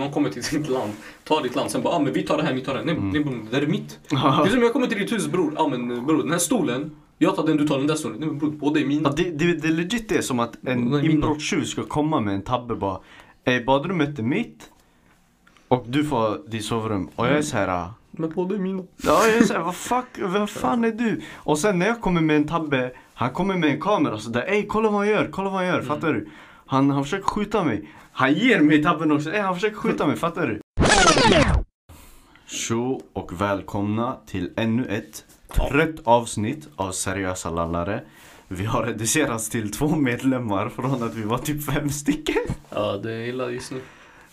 någon kommer till ditt land, tar ditt land, sen bara ah, men vi tar det här, ni tar det här. Nej, Mm. nej det här är mitt. Det är som jag kommer till ditt hus bror, ah, men bror den här stolen, jag tar den, du tar den där stolen. Nej men bror, båda är mina. Ja, det, det, det är legit det som att en inbrottstjuv ska komma med en tabbe bara eh, badrummet är mitt och du får ditt sovrum och jag är så här. ah, Men båda är mina. Ja jag är såhär, vad fuck, vad fan är du? Och sen när jag kommer med en tabbe, han kommer med en kamera sådär, ey kolla vad han gör, kolla vad han gör, fattar du? Han, han försöker skjuta mig. Han ger mig tabben också, ey han försöker skjuta mig, fattar du? Tjo och välkomna till ännu ett trött avsnitt av Seriösa lallare. Vi har reducerats till två medlemmar från att vi var typ fem stycken. Ja, det är illa just nu.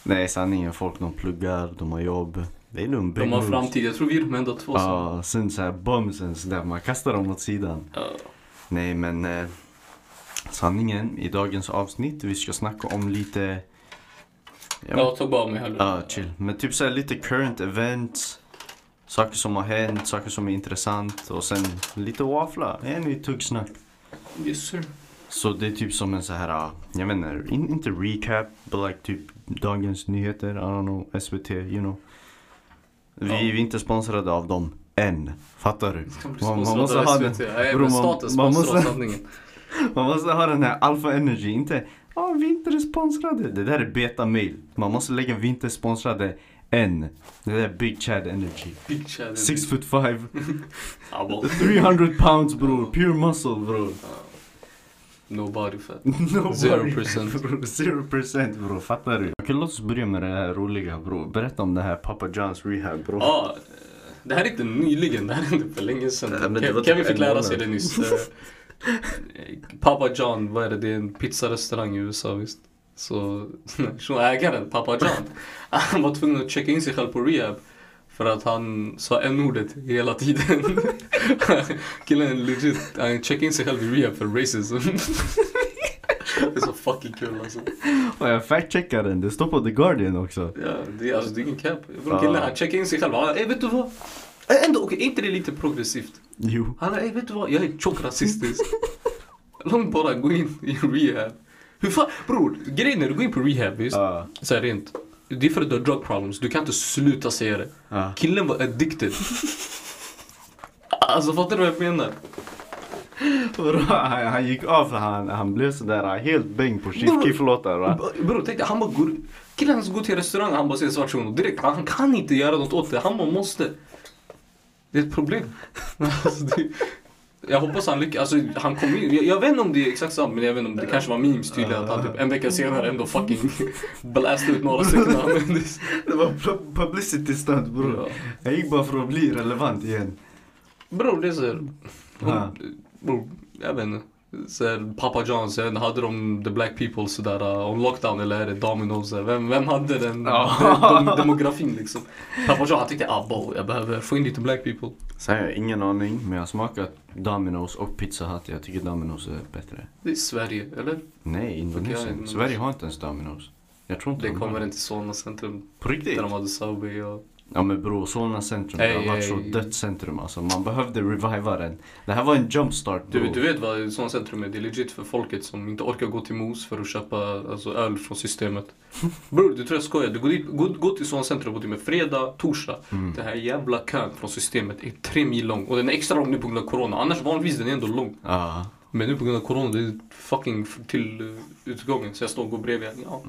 Nej sanningen, folk de pluggar, de har jobb. Det är lugnt. De har framtid, jag tror vi är de enda två som... Ja, sen såhär bumsens där man kastar dem åt sidan. Ja. Nej men eh, sanningen i dagens avsnitt, vi ska snacka om lite Ja, Ja, ta bara av mig här ja chill. Men typ såhär lite current events. Saker som har hänt, saker som är intressant och sen lite waffla. En i tuggsnack. Yes sir. Så det är typ som en så här, ah, jag vet inte, in, inte recap, but like typ dagens nyheter, I don't know, SVT, you know. Vi, Ja. vi är inte sponsrade av dem än, fattar du? Man- man måste ha den. Bro, men man- man måste-. Man måste ha den här alpha energy, inte ja vi är inte sponsrade. Det där är beta mail. Man måste lägga vi inte sponsrade än. Det där är big chad energy. Big Chad. Six foot five, Ja, bara- 300 pounds bror, pure muscle bror. No body fat. No Zero percent. Zero percent bror, fattar du? Okej låt oss börja med det här roliga bror. Berätta om det här Papa Johns rehab bror. Ja, eh, det här är inte nyligen, det här hände för länge sedan. Typ Kevin fick lära sig det nyss. Eh, Papa John, vad är det? Det är en pizzarestaurang i USA visst? Så, så ägaren, Papa John, han var tvungen att checka in sig själv på rehab. För att han sa n-ordet hela tiden. Killen legit, han checkade in sig själv i rehab för racism. Det är så fucking kul alltså. Och jag fact-checkar den, det står på The Guardian också. Ja, det är, alltså, det är ingen cap. Killen han checkade in sig själv. Han, ey vet du vad? Eh, Ändå, okej, är inte det lite progressivt? Jo. Han är, vet du vad? Jag är tjock rasistisk. Låt mig bara gå in i rehab. Hur fan, bror, grejen är du går in på rehab visst? Ja. Så här rent. Det är för att du har drug problems, du kan inte sluta säga det. Ja. Killen var addicted. Alltså fattar du vad jag menar? Han, han gick av för han, han blev sådär helt bäng på Shifky-låtar va? Bror tänk dig, han bara går... Killen går till restaurang han bara ser svart shuno direkt. Han, han kan inte göra något åt det, han bara måste. Det är ett problem. Alltså, det, jag hoppas han lyckas. Alltså, han kom in. Jag, jag vet inte om det är exakt samma, men jag vet inte om det kanske var memes tydligen. Att han typ en vecka senare ändå fucking blastade ut några stycken. Det var pu- publicity stunt bror. Ja. Jag gick bara för att bli relevant igen. Bror det är såhär... Ja. Bror, jag vet inte. Här, Papa John, sen hade de the black people sådär uh, om lockdown eller är det Domino's? Vem, vem hade den Ja. dem, demografin liksom? Pappa John han tyckte ah bo, jag behöver få in lite black people. Så jag har ingen aning, men jag har smakat Domino's och Pizza Hut. Jag tycker Domino's är bättre. Det är Sverige, eller? Nej, Indonesien. Sverige har inte ens Domino's. Jag tror inte Det de kommer inte till Solna centrum På riktigt? där de hade Subway och... Ja men bror, Solna centrum, Ey, det har varit så dött centrum alltså. Man behövde reviva den. Det här var en jumpstart Du, bror. du vet vad Solna centrum är? Det är legit för folket som inte orkar gå till Mos för att köpa alltså, öl från systemet. Bror, du tror jag skojar. Du går, dit, gå, gå till Solna centrum på med fredag, torsdag. Mm. Den här jävla kön från systemet är tre mil lång. Och den är extra lång nu på grund av corona. Annars vanligtvis den är ändå lång. Ja. Men nu på grund av corona, det är fucking till uh, utgången. Så jag står och går bredvid. Ja.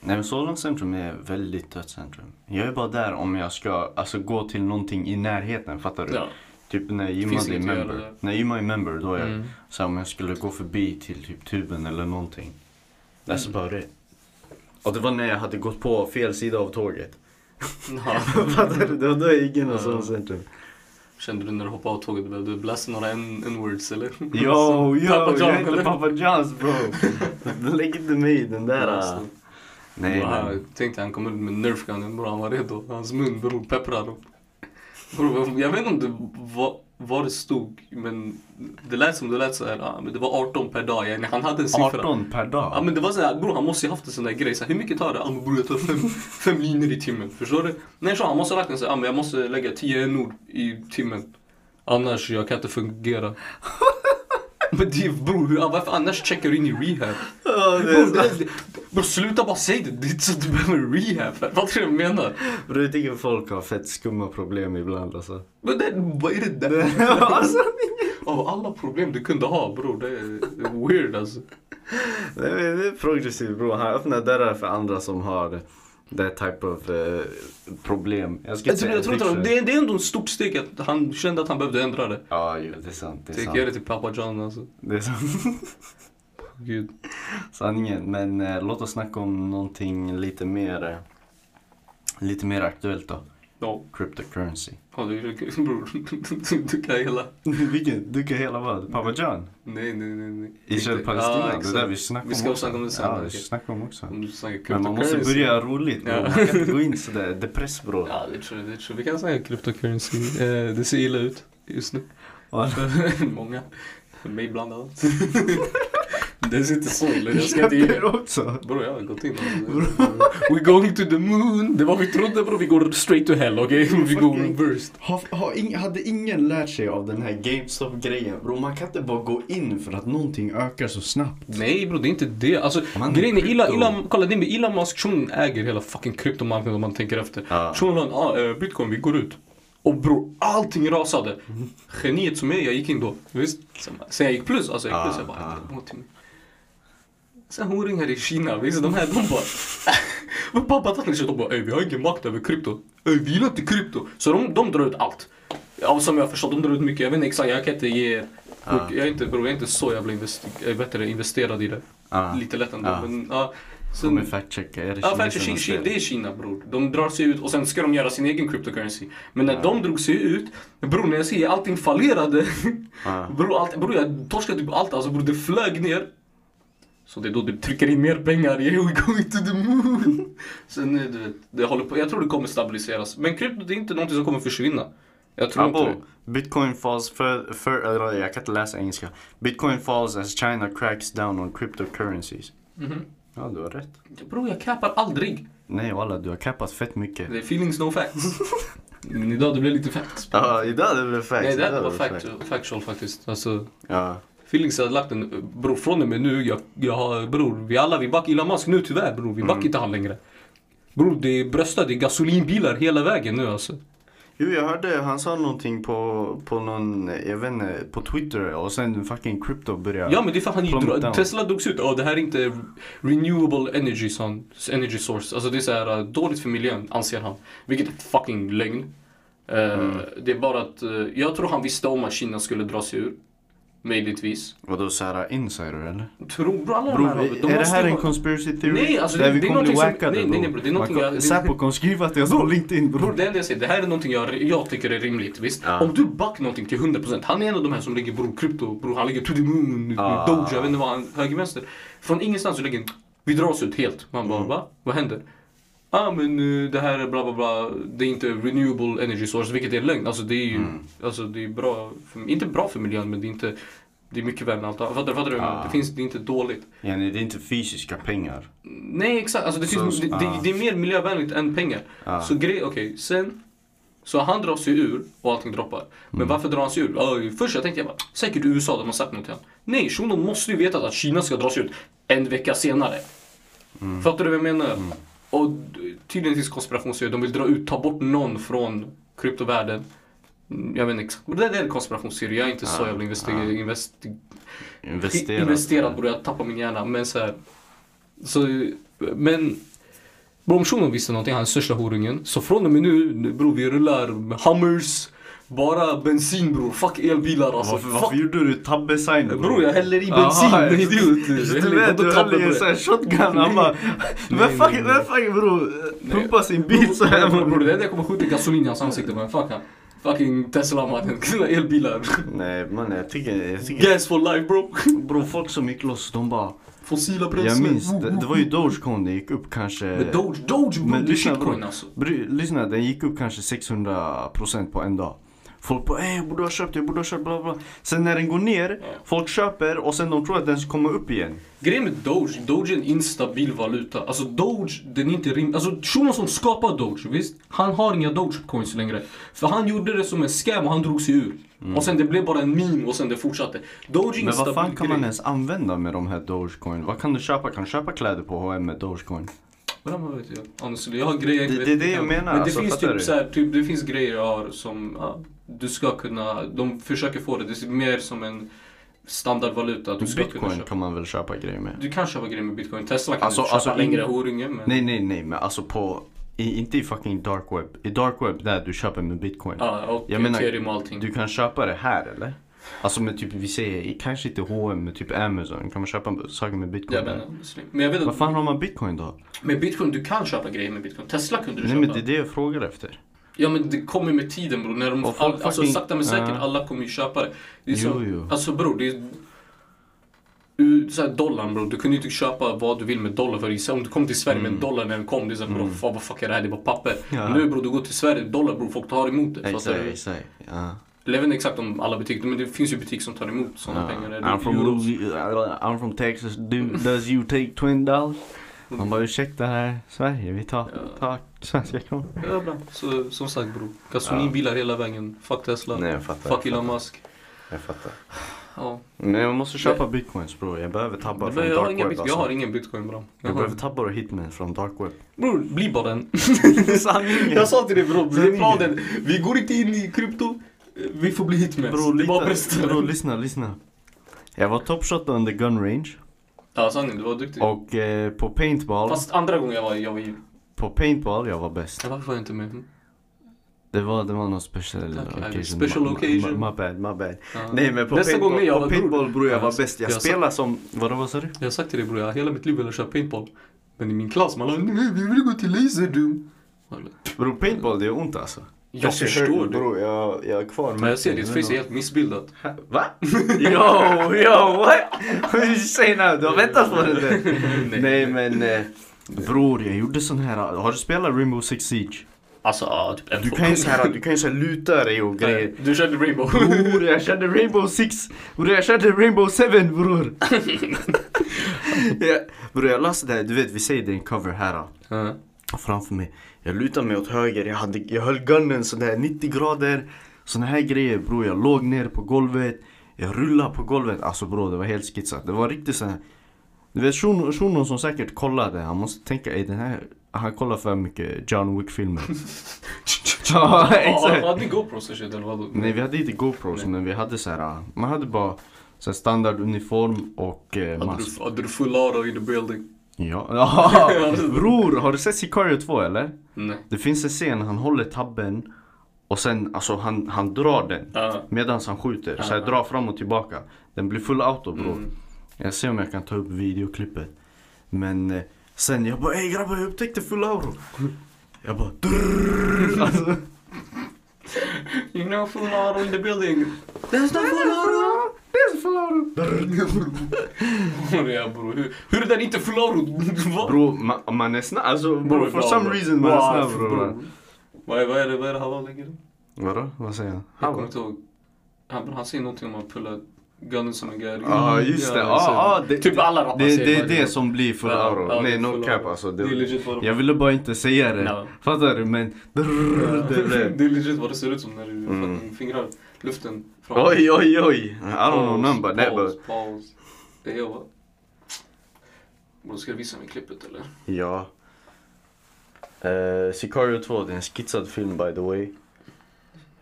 Nej men Solna centrum är väldigt dött centrum. Jag är bara där om jag ska alltså, gå till någonting i närheten, fattar du? ja. Typ när att göra member. När gymmade i member då är jag Mm. så om jag skulle gå förbi till typ tuben eller någonting. That's Mm. about it. Och det var när jag hade gått på fel sida av tåget. Fattar du? Det var då jag gick in i. Solna centrum. Kände du när du hoppade av tåget, du behövde blästa några n-words eller? Yo, yo, Papa John, jag eller? Papa Johns bro. Lägg inte mig i den där. Äh. Nej, men. han, tänkte han kom ut med nerfgunnen bror, han var redo. Hans mun bror pepprar dem. Jag vet inte om det var, vad det stod, men det lät som det lät så här, ah, men det var 18 per dag. Yani, han hade en siffra. 18 per dag? Ja men det var så här, bror han måste ju haft en sån där grej, så här, hur mycket tar det? Ja men bror jag tar fem, fem linjer i timmen, förstår du? Nej så han måste räkna så här, ja men jag måste lägga 10 n-ord i timmen. Annars jag kan inte fungera. men det bror, varför annars checkar du in i rehab? Ja, det är Bror, det, det, Bror sluta bara säga det, det är inte så att du behöver rehab. Fattar du vad jag menar? Bro, jag tycker folk har fett skumma problem ibland alltså. Men det, vad är det där? alltså, Av alla problem du kunde ha bror, det är weird alltså. det är, det är progressivt bror. Han öppnar dörrar för andra som har that type of eh, problem. Jag ska Jag tror, jag tror inte, det, är- det är ändå ett stort steg att han kände att han behövde ändra det. Ja, jo, det är sant. Det är sant. ge det till pappa John alltså. Det är sant. Gud. Sanningen. Men eh, låt oss snacka om någonting lite mer, eh, lite mer aktuellt då. Ja, Cryptocurrency. ja du, bror, du, kan hela... Vilken? Du kan hela vad? Pappa John? Nej, nej, nej. nej. Israel Inte- Palestina? Ja, det där vi snackar om Vi ska också. snacka om det sen. Ja, vi ska snacka om också. Om Men man måste börja roligt. Ja. Man kan inte gå in sådär depress bro. Ja, det tror jag. Det tror. Vi kan säga cryptocurrency. Eh, det ser illa ut just nu. Varför? Många. Mig bland annat. det ser inte så illa. Jag ska inte också. Bror jag har gått in We're going to the moon. Det var vi trodde bror. Vi går straight to hell okej? Vi går reversed. Har, har ing, hade ingen lärt sig av den här GameStop-grejen? Bro, man kan inte bara gå in för att någonting ökar så snabbt. Nej bror det är inte det. Alltså Man, grejen är krypto- Elon, kolla det är Elon Musk. Shunon äger hela fucking kryptomarknaden om man tänker efter. Ah, eh, bitcoin vi går ut. Och bror allting rasade. Geniet som är jag gick in då. Visst? Sen, jag gick plus. Alltså jag gick plus. Jag bara ja. Är. Sen horungar i Kina, visst de här de bara Men pappa tacklar de bara "Ey, vi har ingen makt över krypto. Ey, vi gillar inte krypto. Så de, de drar ut allt. Ja, som jag förstår, de drar ut mycket. Jag vet inte exakt, jag kan inte ge Ja. Jag är inte, bror, jag är inte så jävla invest, jag vet det, investerad i det. Ja. Lite lätt ändå. Ja. Men, ja, Som en sen, fact-checka. Är det ja, faktiskt, kineserna Ki- som Ki- det är Kina bror. De drar sig ut och sen ska de göra sin egen cryptocurrency. Men när Ja. de drog sig ut, bror när jag ser allting fallerade. Ja. bror, allt, bror jag torskade typ allt alltså bror, det flög ner. Så det är då du trycker in mer pengar, yeah we going to the moon. Sen eh, du vet, det håller på, jag tror det kommer stabiliseras. Men krypto det är inte någonting som kommer försvinna. Jag tror inte Abo, det. Bitcoin falls för, för jag kan inte läsa engelska. Bitcoin falls as China cracks down on cryptocurrencies. Mhm. Ja, du har rätt. Bror jag cappar aldrig. Nej walla, du har kappat fett mycket. Det är feelings no facts. Men idag det blev lite facts. Ja, idag det blev facts. Nej det idag var blev fact, factual faktiskt. Alltså, Ja. Feelings hade lagt en, bror från och med nu, jag, jag har, bror, vi alla, vi backar Elon Musk nu tyvärr bror, vi backar Mm. inte han längre. Bror det är bröstar, det är gasolinbilar hela vägen nu alltså. Jo, jag hörde han sa någonting på, på någon, jag vet inte, på Twitter och sen fucking crypto började. Ja men det är för han dro-. Tesla drogs ut, oh, det här är inte renewable energy, son, energy source. Alltså det är så här uh, dåligt för miljön, anser han. Vilket är fucking lögn. Eh, Mm. Det är bara att, eh, jag tror han visste om att Kina skulle dra sig ur. Möjligtvis. Vadå såhär insider eller? Tror, bro, alla de Bro, här, de är det här en conspiracy theory? Nej, alltså Där det- vi det är kommer bli någonting som- wackade nej, nej, nej, bro, det är någonting Man jag- kan- Säpo kommer skriva att jag på LinkedIn Bror bror. det enda jag säger, det här är någonting jag, jag tycker är rimligt. Visst? Ja. Om du backar någonting till 100%, han är en av de här som lägger bror krypto, bror han lägger to the moon, Ah. doge, jag vet inte vad han, höger vänster. Från ingenstans så lägger vi drar oss ut helt. Man bara Mm. va? Vad händer? Ah, men eh, det här är bla bla bla, det är inte renewable energy source, vilket är lögn. Alltså det är ju, Mm. alltså det är bra, för, inte bra för miljön men det är inte, det är mycket värre än allt annat. Fattar, fattar du? Ah. Det finns, det är inte dåligt. Yani, det är inte fysiska pengar. Nej exakt, alltså det, Så- finns, det, det, ah. det är mer miljövänligt än pengar. Ah. Så grej, okej, sen så han drar sig ur och allting droppar. Men Mm. varför drar han sig ur? Ja, först jag tänkte jag bara, säkert USA de har sagt något till honom. Nej, shunon måste ju veta att Kina ska dra sig ut en vecka senare. Mm. Fattar du vad jag menar? Och tydligen finns konspirationsteorier, de vill dra ut, ta bort någon från kryptovärlden. Mm, Jag vet inte exakt, men det är en konspirationsteori, jag är inte så Ah, jävla investi- ah. investi- Investerat. investerad bror, jag tappar min hjärna. Men så här, så, men bror om shunon visste någonting, han är största horungen. Så från och med nu, bror vi rullar med Hummers, bara bensin bror, fuck elbilar alltså. Varför, fuck. gjorde du tabbe-sign Bror jag häller i Aha, bensin, idiot. Så Jag Du häller- vet, du höll i en bror? sån här shotgun, han bara Vem fuck, vem fuck bror? Pumpa sin bil så här Bror, bror, bror det enda jag kommer skjuta är gasolin i hans ansikte men fuck han. Fucking Tesla mannen, elbilar. Nej man jag tycker, jag tycker Gas for life bro. Bror folk som gick loss, de bara Fossila Jag bränslen. minns, det, det var ju Dogecoin, det gick upp kanske Men Doge, Doge bror, Men det är shitcoin bror. alltså. Bry, lyssna, den gick upp kanske 600% på en dag. Folk bara ey jag borde ha köpt, jag borde ha köpt bla bla. Sen när den går ner, Ja. folk köper och sen de tror att den ska komma upp igen. Grejen med Doge, Doge är en instabil valuta. Alltså Doge, den är inte rim... Alltså shunon som skapar Doge, visst? Han har inga Dogecoins längre. För han gjorde det som en scam och han drog sig ur. Och sen det blev bara en meme och sen det fortsatte. Doge Mm. Men vad fan kan man grej. ens använda med de här Dogecoin? Vad kan du köpa? Kan du köpa kläder på H&M med Dogecoin? Vad vet jag? Honestly, jag har grejer jag Det- är det jag menar, Men det alltså, finns typ du? så här, typ, det finns grejer jag har som, ja, du ska kunna, de försöker få det, det är mer som en standardvaluta. Du ska kunna Bitcoin köpa. kan man väl köpa grejer med? Du kan köpa grejer med bitcoin. Tesla kan Alltså- du köpa alltså, längre in- horunge men... Nej nej nej men alltså på, i, inte i fucking dark web. I dark web där du köper med bitcoin. Ja, och Jag menar, ethereum och allting. Du kan köpa det här eller? Alltså med typ, vi säger, kanske inte H&M med typ Amazon. Kan man köpa saker med bitcoin inte, honestly. Men jag vet Vad att fan har man bitcoin då? med bitcoin, du kan köpa grejer med bitcoin. Tesla kunde du Nej köpa. men det är det jag frågar efter. Ja men det kommer med tiden bror. När de, all, alltså fucking- sakta men säkert, Ja. alla kommer ju köpa det. det är Jo, så, jo. Alltså bror, det är... Så här, dollarn bror, du kunde ju inte köpa vad du vill med dollar för så om du kom till Sverige med en dollar när den kom, det är såhär bror, fan, vad fuck är det här? Det är bara papper. Mm. Ja. Nu bror, du går till Sverige, dollar bror, folk tar emot det. Exakt. Ja. Jag vet inte exakt om alla butiker, men det finns ju butiker som tar emot sådana pengar. Eller I'm from, I'm from Texas, do, does you take twin dollars? Man bara ursäkta här, Sverige, vi tar, Ja. tar svenska kronor. Ja, bra. Så som sagt bror, gasolinbilar hela vägen. Fuck Tesla. Nej jag fattar. Fuck Elon. Musk. Jag fattar. Ja. Nej jag måste köpa bitcoins bror, jag behöver tabbar Men från jag, har dark inga web bit- jag alltså. har ingen bitcoin bra. Jag behöver tabbar och hitmen från dark web. Bror, bli bara en. Sanningen! Jag sa till dig bror, det är Sanningen. planen. Vi går inte in i krypto, vi får bli hitmans. Bror, lita, bror lyssna, lyssna. Jag var topshot under gun range Ja sanning, du var duktig. och eh, på paintball, Fast andra gången jag var, jag var ju... på paintball jag var bäst. Ja, varför var jag inte med? Det var, det var någon special Okej, occasion. special occasion. My, my bad, my bad. Ja. Nej men på Nästa paintball, gång jag på var paintball bror jag Ja, var bäst. Jag jag spelar som, vadå vad sa du? Jag har sagt till dig bror, jag har hela mitt liv velat köra paintball. Men i min klass, man nej vi vill gå till laserdom. Bror paintball det är ont alltså. Jag förstår det. Bror jag, jag är kvar. Men jag ser ditt face är helt missbildat. Va? Yo, yo, what? What did you say now? Du har väntat på det där. Nej. Nej men eh, bror jag gjorde sån här, har du spelat Rainbow Six Siege? Alltså, ja, typ en Du kan ju så här, du kan ju så här luta dig och grejer. Du körde Rainbow. Bror jag körde Rainbow Six, bror jag körde Rainbow 7 bror. ja, bror jag läste det här, du vet vi säger det är en cover här Ja. framför mig. Jag lutade mig åt höger, jag, hade, jag höll gunnen sådär 90 grader. Såna här grejer bror, jag låg ner på golvet. Jag rullade på golvet, alltså bror det var helt skitsat. Det var riktigt såhär Du vet shunon shunon som säkert kollade, han måste tänka i den här Han kollar för mycket John Wick-filmer. ja exakt. Hade ni GoPros och shit eller vadå? Nej vi hade inte GoPros men vi hade så här. Man hade bara så här standard uniform och eh, mask. du, hade du full auto in the building? Ja. Bror, har du sett Sicario 2 eller? Nej. Det finns en scen, han håller tabben och sen alltså han, han drar den Ja. medan han skjuter. Så Ja. jag drar fram och tillbaka. Den blir full auto bror. Mm. Jag ser om jag kan ta upp videoklippet. Men eh, sen jag bara ey grabbar jag upptäckte full auto. Jag bara drrrr, alltså, You know full auto in the building. There's no full auto! There's full auto! ja bror, hur, hur är den inte full auto? Va? Bro, man, man är snabb, alltså bro, Bror, for some reason man är snabb bror. Vad är, vad är det, vad är det Haval lägger? Vadå? Vad säger han? Jag kommer inte ihåg. Han, han säger någonting om att pulla som en gäri. Ja just det, ja så- ja det, Typ alla rappare det, det är det som blir full Ja, auto. ja, Nej no cap alltså. Det är Det, legit vad jag ville bara inte säga det. Ja. Fattar du? Men drrrr, det är legit vad det ser ut som när du Mm. fingrar luften. Oj oj oj. I don't know number. Paus, but. paus. Det är jag va? Bro, ska du visa mig klippet eller? Ja. Uh, Sicario 2, det är en skitsad film by the way.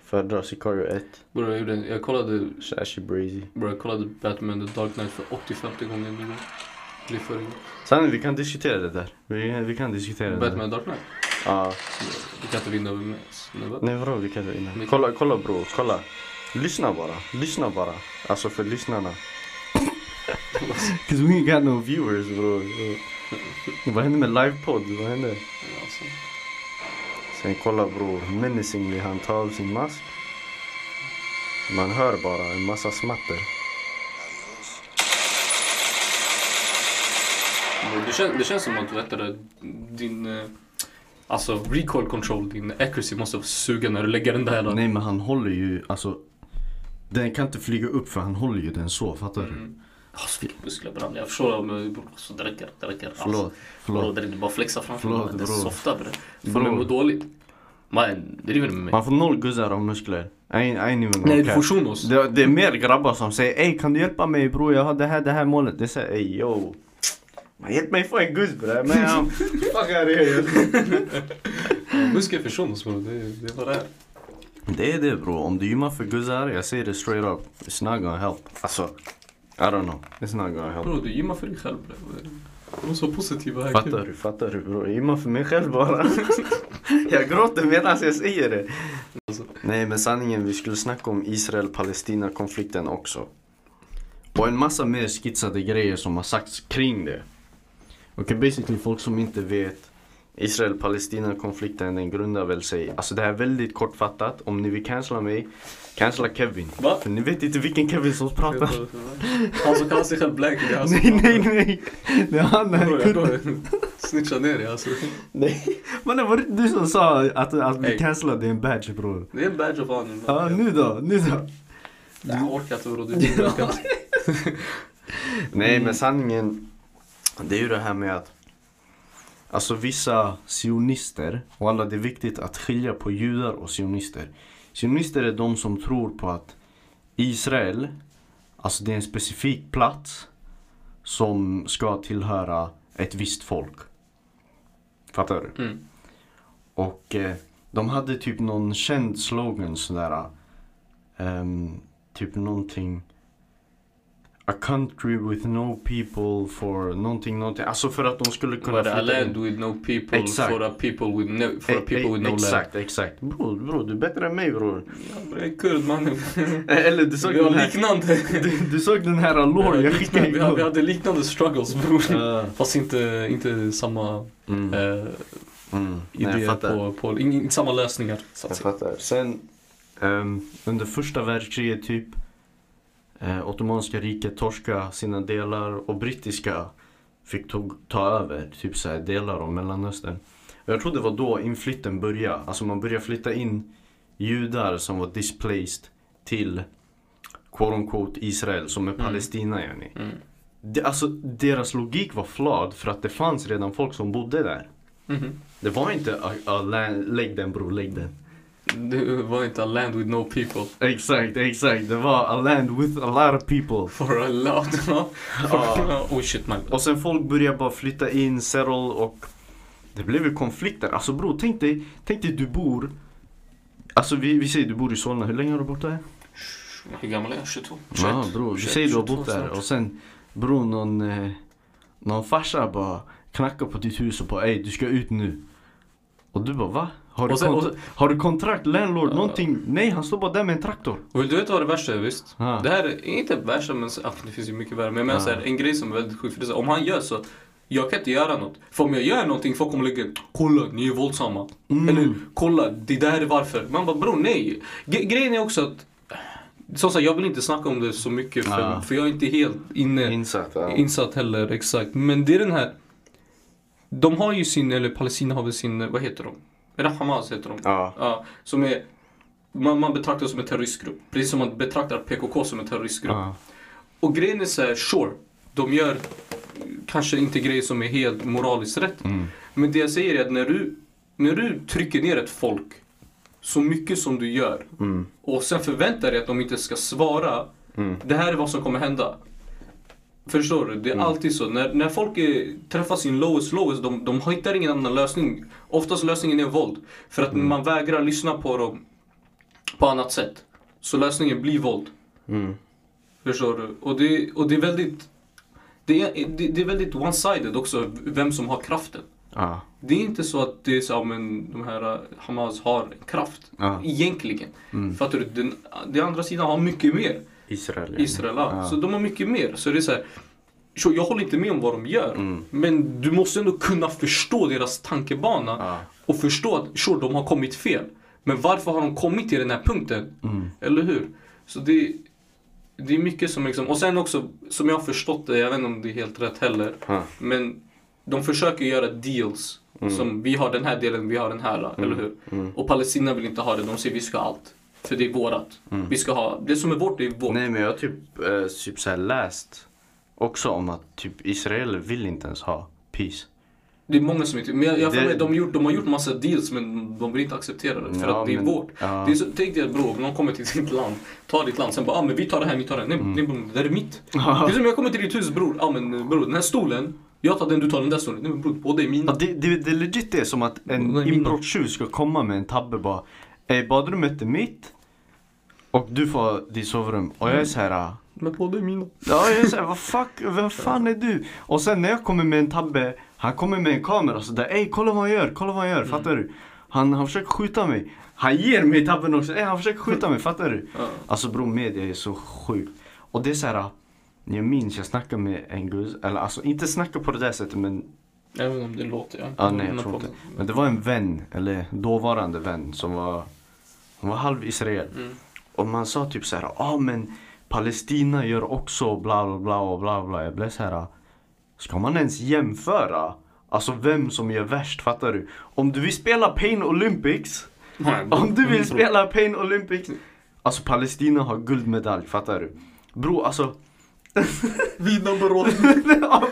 Föredrar Sicario 1. Bro, jag, gjorde, jag kollade Sashi Brazy. Bro, jag kollade Batman The Dark Knight för 85 gången nu. Sanne vi kan diskutera det där. Vi, vi kan diskutera det. Batman The Dark Knight? Ja. Du kan inte vinna över mig. Nej, va? Nej vadå vi kan inte vinna. Kolla, kolla bror, kolla. Lyssna bara, lyssna bara. Alltså för lyssnarna. Cause we ain't got no viewers bror. Vad hände med livepodd? Vad hände? Sen kolla bror, menacingly han tar av sin mask. Man hör bara en massa smatter. Det, kän, det känns som att vet du, din, eh, Alltså recoil control, din accuracy måste sugen när du lägger den där. Nej men han håller ju, alltså. Den kan inte flyga upp för han håller ju den så, fattar du? Mm. Alltså vilka muskler bram. Jag förstår men bror, alltså, det räcker. Det räcker. Förlåt, Alltså, bror, förlåt. det är inte bara flexa framför Förlåt, mig. Det är bror. softa bre. Får mig Bror. må dåligt. Man driver med mig. Man får noll guzzar av muskler. I ain't, I ain't Nej du får shunos. det, det är mer grabbar som säger Ey kan du hjälpa mig bror jag har det här, det här målet. Det säger ey yo. Man hjälp mig få en guzz bre. Men um, fuck out of here. Muskel för shunos bror. Det, det är vad det är. Det är det bror. Om du gymmar för guzzar, jag säger det straight up. It's not gonna help. Alltså, I don't know. It's not gonna help. Bror du gymmar för dig själv bre. De är så positiva här. Fattar du? Fattar du bror? Jag gymmar för mig själv bara. jag gråter medan jag säger det. Alltså. Nej men sanningen, vi skulle snacka om Israel-Palestina konflikten också. Och en massa mer skitsade grejer som har sagts kring det. Okej, basically folk som inte vet. Israel-Palestina konflikten den grundar väl sig, alltså det här är väldigt kortfattat. Om ni vill cancella mig, cancella Kevin. Va? För ni vet inte vilken Kevin som pratar. Han som kallar sig själv black. Är som nej, nej, nej. Det är han den här kurden. snitcha ner dig alltså. Nej. Men det var du som sa att, att vi Hey. cancellade din badge bror. Det är en badge of honor. Ja, nu då, nu då. Jag orkar inte bror. Du inte. Nej men sanningen, det är ju det här med att Alltså vissa sionister, och alla det är viktigt att skilja på judar och sionister. Sionister är de som tror på att Israel, alltså det är en specifik plats som ska tillhöra ett visst folk. Fattar du? Mm. Och eh, de hade typ någon känd slogan sådär. ehm, typ någonting. A country with no people for någonting, någonting. Alltså för att de skulle kunna But a flytta land in. with no people Exakt. for a people with no, for a Eh, people eh, with no land. Exakt, exakt. Bror, bror, du är bättre än mig bror. Ja, jag är kurd mannen. Eh, Eller du såg Vi den här, liknande. du, du såg den här lore jag skickade vi vi hade liknande struggles bror. Uh, Fast inte, inte samma mm, eh, mm. Idéer på, på in, inte samma lösningar. Så Jag fattar. Sen ehm, under första världskriget typ eh, Ottomanska riket torska sina delar och brittiska fick tog, ta över typ så här, delar av Mellanöstern. Och jag tror det var då inflytten började. Alltså man började flytta in judar som var displaced till quote unquote Israel som är Mm. Palestina yani. Mm. Det, alltså deras logik var flawed för att det fanns redan folk som bodde där. Mhm. Det var inte a, a land, lägg den bror, lägg den. Det var inte a land with no people. Exakt, exakt. Det var a land with a lot of people. For a lot. Ja. oh shit man. Och sen folk började bara flytta in, settle och det blev ju konflikter. Alltså bror, tänk dig, tänk dig du bor Alltså vi, vi säger du bor i Solna, hur länge har du bott där? Hur gammal är jag? 22? Ja bror, vi 21, säger du har 22 bott där och sen bror någon, eh, någon farsa bara knackar på ditt hus och bara ey du ska ut nu. Och du bara va? Har du, Och sen- och sen- har du kontrakt, landlord, Ja. någonting? Nej han står bara där med en traktor. Och vill du veta vad det värsta är visst? Ja. Det här är inte värsta men ah, det finns ju mycket värre. Men jag menar Ja. så här, en grej som är väldigt sjuk. För det är här, om han gör så, jag kan inte göra något. För om jag gör någonting, folk kommer lägga Kolla, ni är våldsamma. Mm. Eller kolla, det där är varför. Man bara bror nej. Ge- grejen är också att som sagt, jag vill inte snacka om det så mycket för, Ja. för jag är inte helt inne, Insatt, ja. insatt heller exakt. Men det är den här. De har ju sin, eller Palestina har väl sin, vad heter de? Är Hamas heter de? Ja. Ja, som är, man, man betraktar som en terroristgrupp. Precis som man betraktar PKK som en terroristgrupp. ja. Och grejen är så här, sure, de gör kanske inte grejer som är helt moraliskt rätt. Mm. Men det jag säger är att när du, när du trycker ner ett folk så mycket som du gör Mm. och sen förväntar dig att de inte ska svara. Mm. Det här är vad som kommer hända. Förstår du? Det är Mm. alltid så. När, när folk är, träffar sin lowest lowest, de, de hittar ingen annan lösning. Oftast lösningen är våld. För att man vägrar lyssna på dem på annat sätt. Så lösningen blir våld. Mm. Förstår du? Och det, och det är väldigt det är, det, det är väldigt one-sided också, vem som har kraften. Ja. Det är inte så att det är så, men de här uh, Hamas har kraft. Ja. Egentligen. Mm. Fattar du? Den, den andra sidan har mycket mer. Israel. ja. Israel, ja. Så de har mycket mer. Så det är så här, så jag håller inte med om vad de gör. Mm. Men du måste ändå kunna förstå deras tankebana. Ja. Och förstå att sure, de har kommit fel. Men varför har de kommit till den här punkten? Mm. Eller hur? Så det, det är mycket som liksom, och sen också som jag har förstått det, jag vet inte om det är helt rätt heller. Ja. Men de försöker göra deals. Som vi har den här delen, vi har den här, eller hur? Mm. Och Palestina vill inte ha det, de säger vi ska ha allt. För det är vårat. Vi ska ha, det som är vårt, det är vårt. Nej men jag har typ, eh, typ så här läst också om att typ Israel vill inte ens ha peace. Det är många som inte, men jag, jag Det- med, de, har gjort, de har gjort massa deals men de vill inte acceptera det. För Ja, att det är men- vårt. ja. Det är så, tänk dig bror, någon kommer till ditt land, tar ditt land, sen bara ah, men vi tar det här, ni tar det här. Nej, Mm. nej bror, det där är mitt. Det är som jag kommer till ditt hus bror, ah, men bror den här stolen, jag tar den, du tar den där stolen. Nej men bror, båda är Ja, mina. det, det, det är legit det som att en inbrottstjuv ska komma med en tabbe bara badrummet är mitt och du får ditt sovrum och jag är så här. ah, Men båda är mina. Ja jag är såhär, vad fuck, vem fan är du? Och sen när jag kommer med en tabbe, han kommer med en kamera sådär, ey kolla vad han gör, kolla vad han gör, fattar du? Han, han försöker skjuta mig. Han ger mig tabben också, ey han försöker skjuta mig, fattar du? Ja. Alltså bror media är så sjukt. Och det är såhär, jag minns jag snackade med en gus, eller alltså inte snacka på det där sättet men, Även om det låter, ja. ja nej jag tror inte. Men det var en vän, eller dåvarande vän som var, hon var halv israel. Mm. Och man sa typ så här, ah, men Palestina gör också bla bla bla och bla bla. Jag blev så här, ska man ens jämföra? Alltså vem som gör värst, fattar du? Om du vill spela Pain Olympics, Nej, om du vill Mm, spela Pain Olympics, alltså Palestina har guldmedalj, fattar du? Bro, alltså... Vi number one. ja,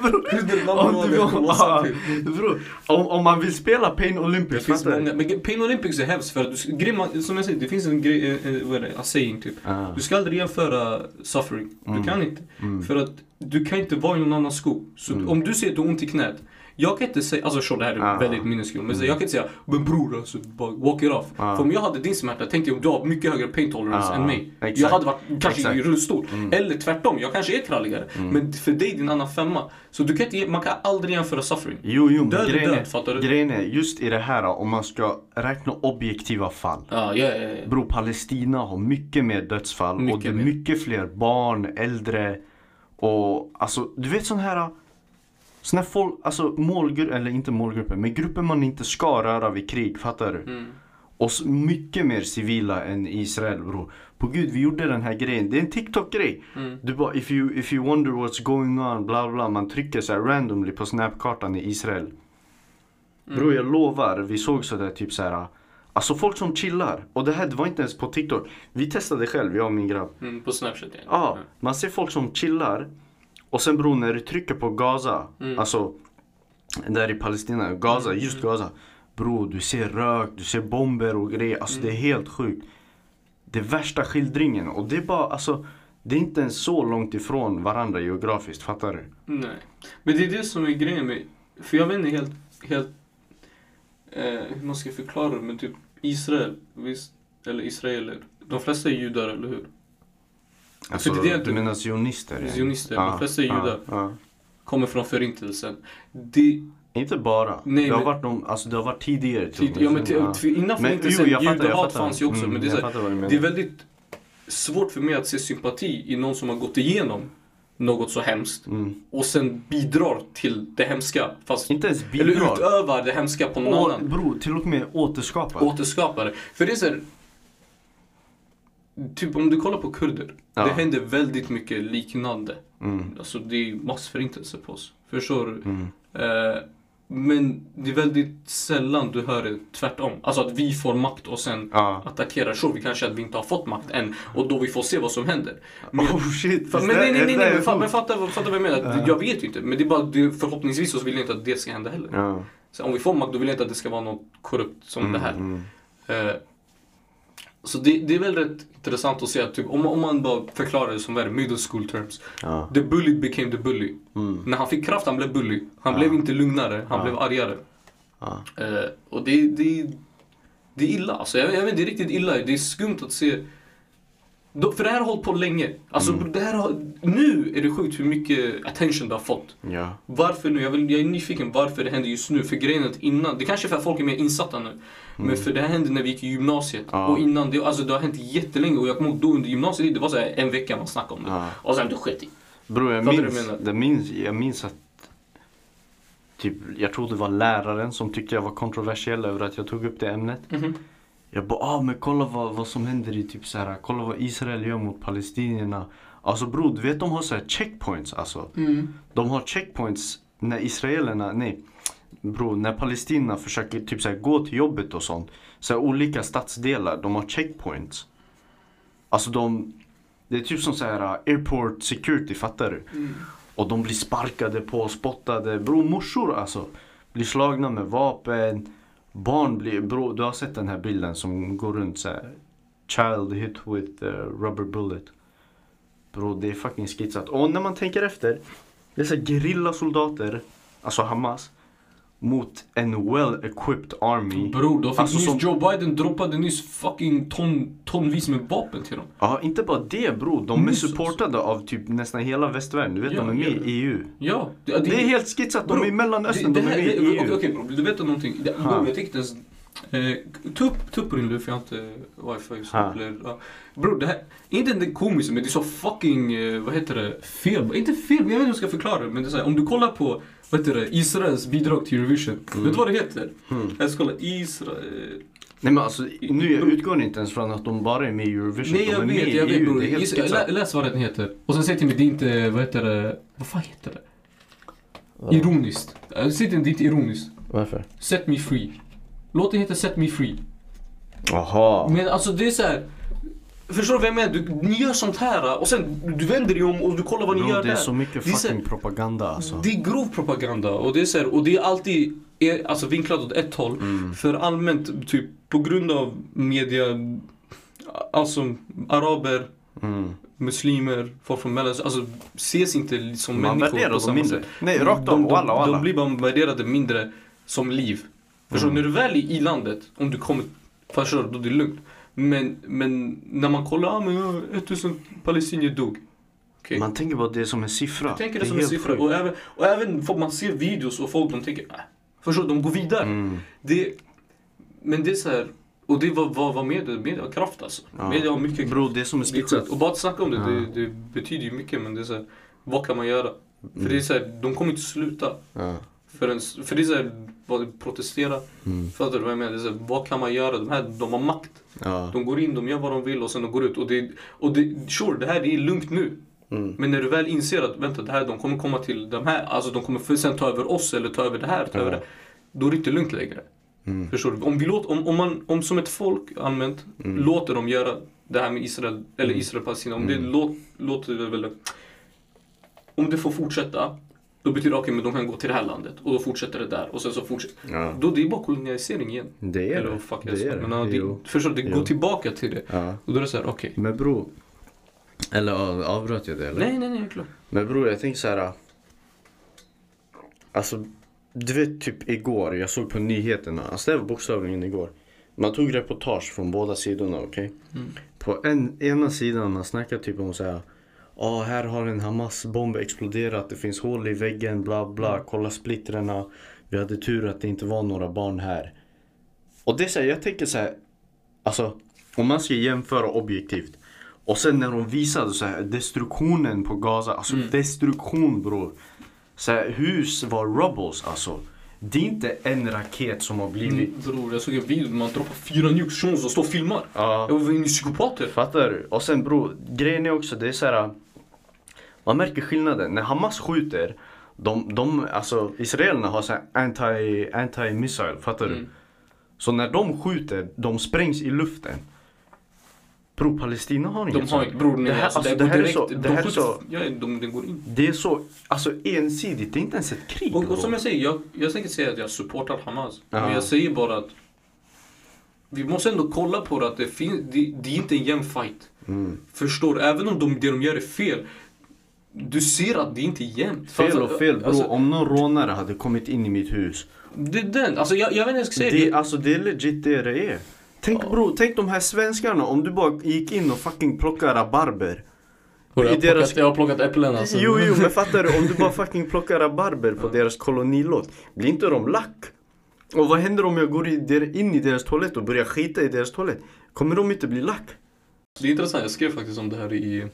bro. Om, om, man vill spela Pain Det Olympics, finns fattar du? många, men Pain Olympics är hemskt för att du, man- som jag säger, det finns en grej, eh, eh, vad är det, a saying typ. Ah. Du ska aldrig jämföra suffering. Du kan inte. För att du kan inte vara i någon annans sko. Så om du ser att du har ont i knät. Jag kan inte säga, alltså det här är Ah. väldigt minneskull. Men så jag kan inte säga, men bror alltså, bara walk it off. Ah. För om jag hade din smärta, tänkte jag om du har mycket högre pain tolerance Ah, än mig. exakt. Jag hade varit kanske i Exakt. rullstol. Eller tvärtom, jag kanske är kralligare. Men för dig, din annan femma. Så du kan inte, man kan aldrig jämföra suffering. Jo, jo, Död grejen, död, fattar du? grejen är, just i det här om man ska räkna objektiva fall. Ja, ja, ja, ja. Bro, Palestina har mycket mer dödsfall och Mycket det är mycket fler barn, äldre och alltså du vet sån här Såna här folk, alltså målgrupper, eller inte målgrupper, men grupper man inte ska röra vid krig, fattar du? Mm. Och så mycket mer civila än Israel bro. På gud, vi gjorde den här grejen. Det är en TikTok-grej. Mm. Du bara, if you, if you wonder what's going on, bla bla. Man trycker så här randomly på snapkartan i Israel. Mm. Bro, jag lovar, vi såg sådär typ så här. Alltså folk som chillar. Och det här det var inte ens på TikTok. Vi testade själv, jag och min grabb. Mm, på Snapchat ja. Ja, man ser folk som chillar. Och sen bro, när du trycker på Gaza. Mm. Alltså, där i Palestina, Gaza, just Gaza. Bro, du ser rök, du ser bomber och grejer. Alltså Mm. det är helt sjukt. Det är värsta skildringen. Och det är bara, alltså. Det är inte ens så långt ifrån varandra geografiskt, fattar du? Nej. Men det är det som är grejen med... För jag vet inte helt... helt eh, hur man ska förklara det, men typ Israel, visst? Eller israeler. De flesta är judar, eller hur? Alltså, det är det du menar sionister? ja. Sionister, de flesta är judar. Ja, Kommer från förintelsen. Det... ja. Inte bara. Nej, det, har men- varit de, alltså, det har varit tidigare. Tid, ja, men till, Ja. innan förintelsen, judehat fanns ju också. Mm, men det är, här, det är väldigt svårt för mig att se sympati i någon som har gått igenom något så hemskt. Mm. Och sen bidrar till det hemska. Fast, Inte ens eller bidrar. utövar det hemska på någon Och, annan. bro, till och med återskapar. återskapare. För det är så här, Typ om du kollar på kurder. Ja. Det händer väldigt mycket liknande. Mm. Alltså det är massförintelse på oss. Förstår du? Mm. Eh, men det är väldigt sällan du hör det tvärtom. Alltså att vi får makt och sen Ja. attackerar. Så vi kanske att vi inte har fått makt än. Och då vi får se vad som händer. Men, Oh shit. Fa- men nej, nej, nej, nej men, fa- men fatta, fatta vad jag menar. Ja. Jag vet ju inte. Men det är bara, det, förhoppningsvis så vill jag inte att det ska hända heller. Ja. Så om vi får makt då vill jag inte att det ska vara något korrupt som det här. Mm. Eh, så det, det är väl rätt intressant att se att typ, om, om man bara förklarar det som vad är middle school terms. Ja. The bully became the bully. Mm. När han fick kraft han blev bully. Han Ja. blev inte lugnare, han Ja. blev argare. Eh, och det, det, det är illa. Alltså, jag, jag vet, det är riktigt illa. Det är skumt att se. För det här har hållit på länge. Alltså, Mm. det här har, nu är det sjukt hur mycket attention det har fått. Ja. Varför nu? Jag, vill, jag är nyfiken varför det händer just nu. För grejen är att innan, det kanske är för att folk är mer insatta nu. Men för det här hände när vi gick i gymnasiet. Mm. Ja. Och innan det, alltså det har hänt jättelänge. Och jag kommer ihåg då under gymnasiet, det var så en vecka man snackade om det. Ja. Och sen det sket i. Bro, jag minns, jag minns, jag minns att Typ, jag tror det var läraren som tyckte jag var kontroversiell över att jag tog upp det ämnet. Mhm. Jag bara, ah men kolla vad, vad som händer i typ så här, kolla vad Israel gör mot palestinierna. Alltså bror, du vet de har så här checkpoints alltså. Mm. De har checkpoints när israelerna, nej, bro, när palestinierna försöker typ så här, gå till jobbet och sånt. Så här, olika stadsdelar, de har checkpoints. Alltså de, det är typ som så här uh, airport security, fattar du? Mm. Och de blir sparkade på, spottade. Bro, morsor alltså. Blir slagna med vapen. Barn blir, bro, du har sett den här bilden som går runt så här. Child hit with uh, rubber bullet. Bro, det är fucking skitsat. Och när man tänker efter. Det är så här gerillasoldater, alltså Hamas. Mot en well-equipped army. Bror, de fick Alltså, nyss, som- Joe Biden droppade nyss fucking ton, tonvis med vapen till dem. Ja, inte bara det bro. De är Nyss, alltså. supportade av typ nästan hela västvärlden. Du vet, Ja, de är med ja. i EU. Ja. Det är helt skitsat. De är i Mellanöstern, det, de det är med i E Okej, EU. okej, bror, du vet någonting? Det, bror, jag tänkte ens... Eh, ta, upp, ta upp din lur för jag har inte wifi. Ja. Bror, det här... Inte det komiskt men det är så fucking... Eh, vad heter det? Fel. Inte fel, men jag vet inte hur jag ska förklara det. Men det är så här, om du kollar på vad heter det? Israels bidrag till Eurovision. Vet du vad det heter? Mm. Jag ska kolla. Israel... Nej men alltså, nu jag utgår inte ens från att de bara är med i Eurovision. Nej de är jag med vet, jag vet bror. Lä, Läs vad den heter. Och sen säg till mig, det är inte, vad heter det? Vad fan heter det? Ironiskt. Äh, Säg till mig, det är inte ironiskt. Varför? Set me free. Låten heter Set me free. Jaha. Men alltså det är så här. Förstår du vad jag menar? Du, ni gör sånt här och sen du vänder dig om och du kollar vad ni Bro, gör det är där. så mycket Det är fucking propaganda alltså. Det är grov propaganda och det är, så här, och det är alltid är, alltså vinklat åt ett håll. Mm. För allmänt, typ på grund av media, alltså araber, Mm. muslimer, folk från Mellanöstern, alltså ses inte som Man människor värderar på dem mindre. sätt. Nej, rakt av. de, de, Walla, walla. de blir bara värderade mindre som liv. Förstår du? Mm. När du väl är i landet, om du kommer, förstår du, då är det lugnt. Men, men när man kollar, ah, men ja, 1000 palestinier dog. Okej. Man tänker bara det som en siffra. Jag tänker det är som en siffra. Och även, och även man ser videos och folk de tänker, äh, förstår du, de går vidare. Mm. Det, men det är så här, och det var, var, var media, media har kraft alltså. Ja. Media har mycket Bro, det är som en det sjukt. Och bara att snacka om det, Ja. det, det betyder ju mycket men det är så här, vad kan man göra? För det är så här, de kommer inte sluta. Ja. Förrän, för det är så här, vad, protestera. Mm. Fattar du vad jag menar? Det är så här, vad kan man göra? De här, de har makt. Ja. De går in, de gör vad de vill och sen de går ut. Och det, och det, sure, det här är lugnt nu. Mm. Men när du väl inser att vänta, det här, de kommer komma till de här, alltså de kommer sen ta över oss eller ta över det här, ta över det. Då är det inte lugnt längre. Mm. Förstår du? Om, vi låter, om, om, man, om som ett folk allmänt Mm. låter dem göra det här med Israel, eller Mm. Israel-Palestina, om Mm. det låt, låter det väl... Om det får fortsätta, då betyder det okej, men de kan gå till det här landet och då fortsätter det där och sen så fortsätter Ja. Då det är bara kolonialisering igen. Det är eller det. vad fuck Det jag sa. är det. Men ja, Jo. det, förstår du, det går tillbaka till det. Ja. Och då är det såhär, okej. Men bro. Eller avbröt jag det eller? Nej, nej, nej, klart. Men bror jag tänker så här. Alltså, du vet typ igår, jag såg på nyheterna, alltså det var bokstavligen igår. Man tog reportage från båda sidorna, okej? Mm. På en, ena sidan man snackar typ om så här. Ja, här har en Hamas-bomb exploderat, det finns hål i väggen, bla bla, kolla splittrarna. Vi hade tur att det inte var några barn här. Och det är så här, jag tänker så här. Alltså, om man ska jämföra objektivt. Och sen när de visade så här, destruktionen på Gaza, alltså Mm. destruktion bror. Så här, hus var rubbles alltså. Det är inte en raket som har blivit... Mm, bror, jag såg en video där man droppar fyra nukes och står och filmar. Ja. Jag var inne psykopater. Fattar du? Och sen bror, grejen är också det är så här. Man märker skillnaden. När Hamas skjuter, de, de alltså israelerna har så här anti, anti-missile, fattar du? Mm. Så när de skjuter, de sprängs i luften. Bror, Palestina har inget De har sånt. inte, bror nej, Det här- alltså, alltså, det, här är direkt. så- de det här är så- Ja, de, den går in. Det är så, alltså ensidigt, det är inte ens ett krig Och, och som jag säger, jag, jag tänker säga att jag supportar Hamas. Ja. Men jag säger bara att vi måste ändå kolla på det att det, fin, det, det är inte en jämn fight. Mm. Förstår? Även om de, det de gör är fel. Du ser att det inte är jämnt. Fel Alltså, och fel bror, Alltså, om någon rånare hade kommit in i mitt hus. det är den. Alltså jag, jag vet inte vad jag ska säga. Det, alltså det är legit det det är. Tänk Ja. bror, tänk de här svenskarna om du bara gick in och fucking plockade rabarber. jag, har i deras- plockat, jag har plockat äpplen alltså. Jo jo men fattar du, om du bara fucking plockar rabarber på deras kolonilott. Blir inte de lack? Och vad händer om jag går in i deras toalett och börjar skita i deras toalett? Kommer de inte bli lack? Det är intressant, jag skrev faktiskt om det här i...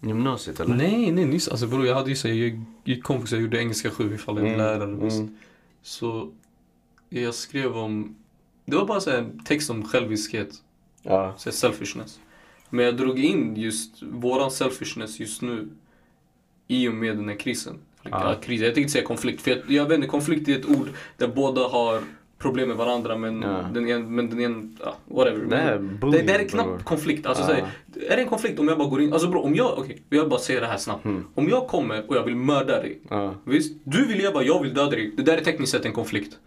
Gymnasiet eller? Nej, nej nyss. Alltså bror jag hade ju så, jag gick komvux, jag gjorde engelska 7 ifall jag Mm, lärare. visst. mm. Så jag skrev om, det var bara så en text om själviskhet, Ja. så selfishness. Men jag drog in just våran selfishness just nu i och med den här krisen. Ja. kris. Jag tänkte säga konflikt, för jag, jag vet inte, konflikt är ett ord där båda har problem med varandra men Ja. den ena, men den ena, ja, whatever. Det är bullying, det, det är knappt konflikt. Alltså, Ja. här, är det en konflikt om jag bara går in, alltså bro, om jag, okej, jag bara säger det här snabbt. Mm. Om jag kommer och jag vill mörda dig, Ja. visst? Du vill leva, jag vill döda dig. Det där är tekniskt sett en konflikt.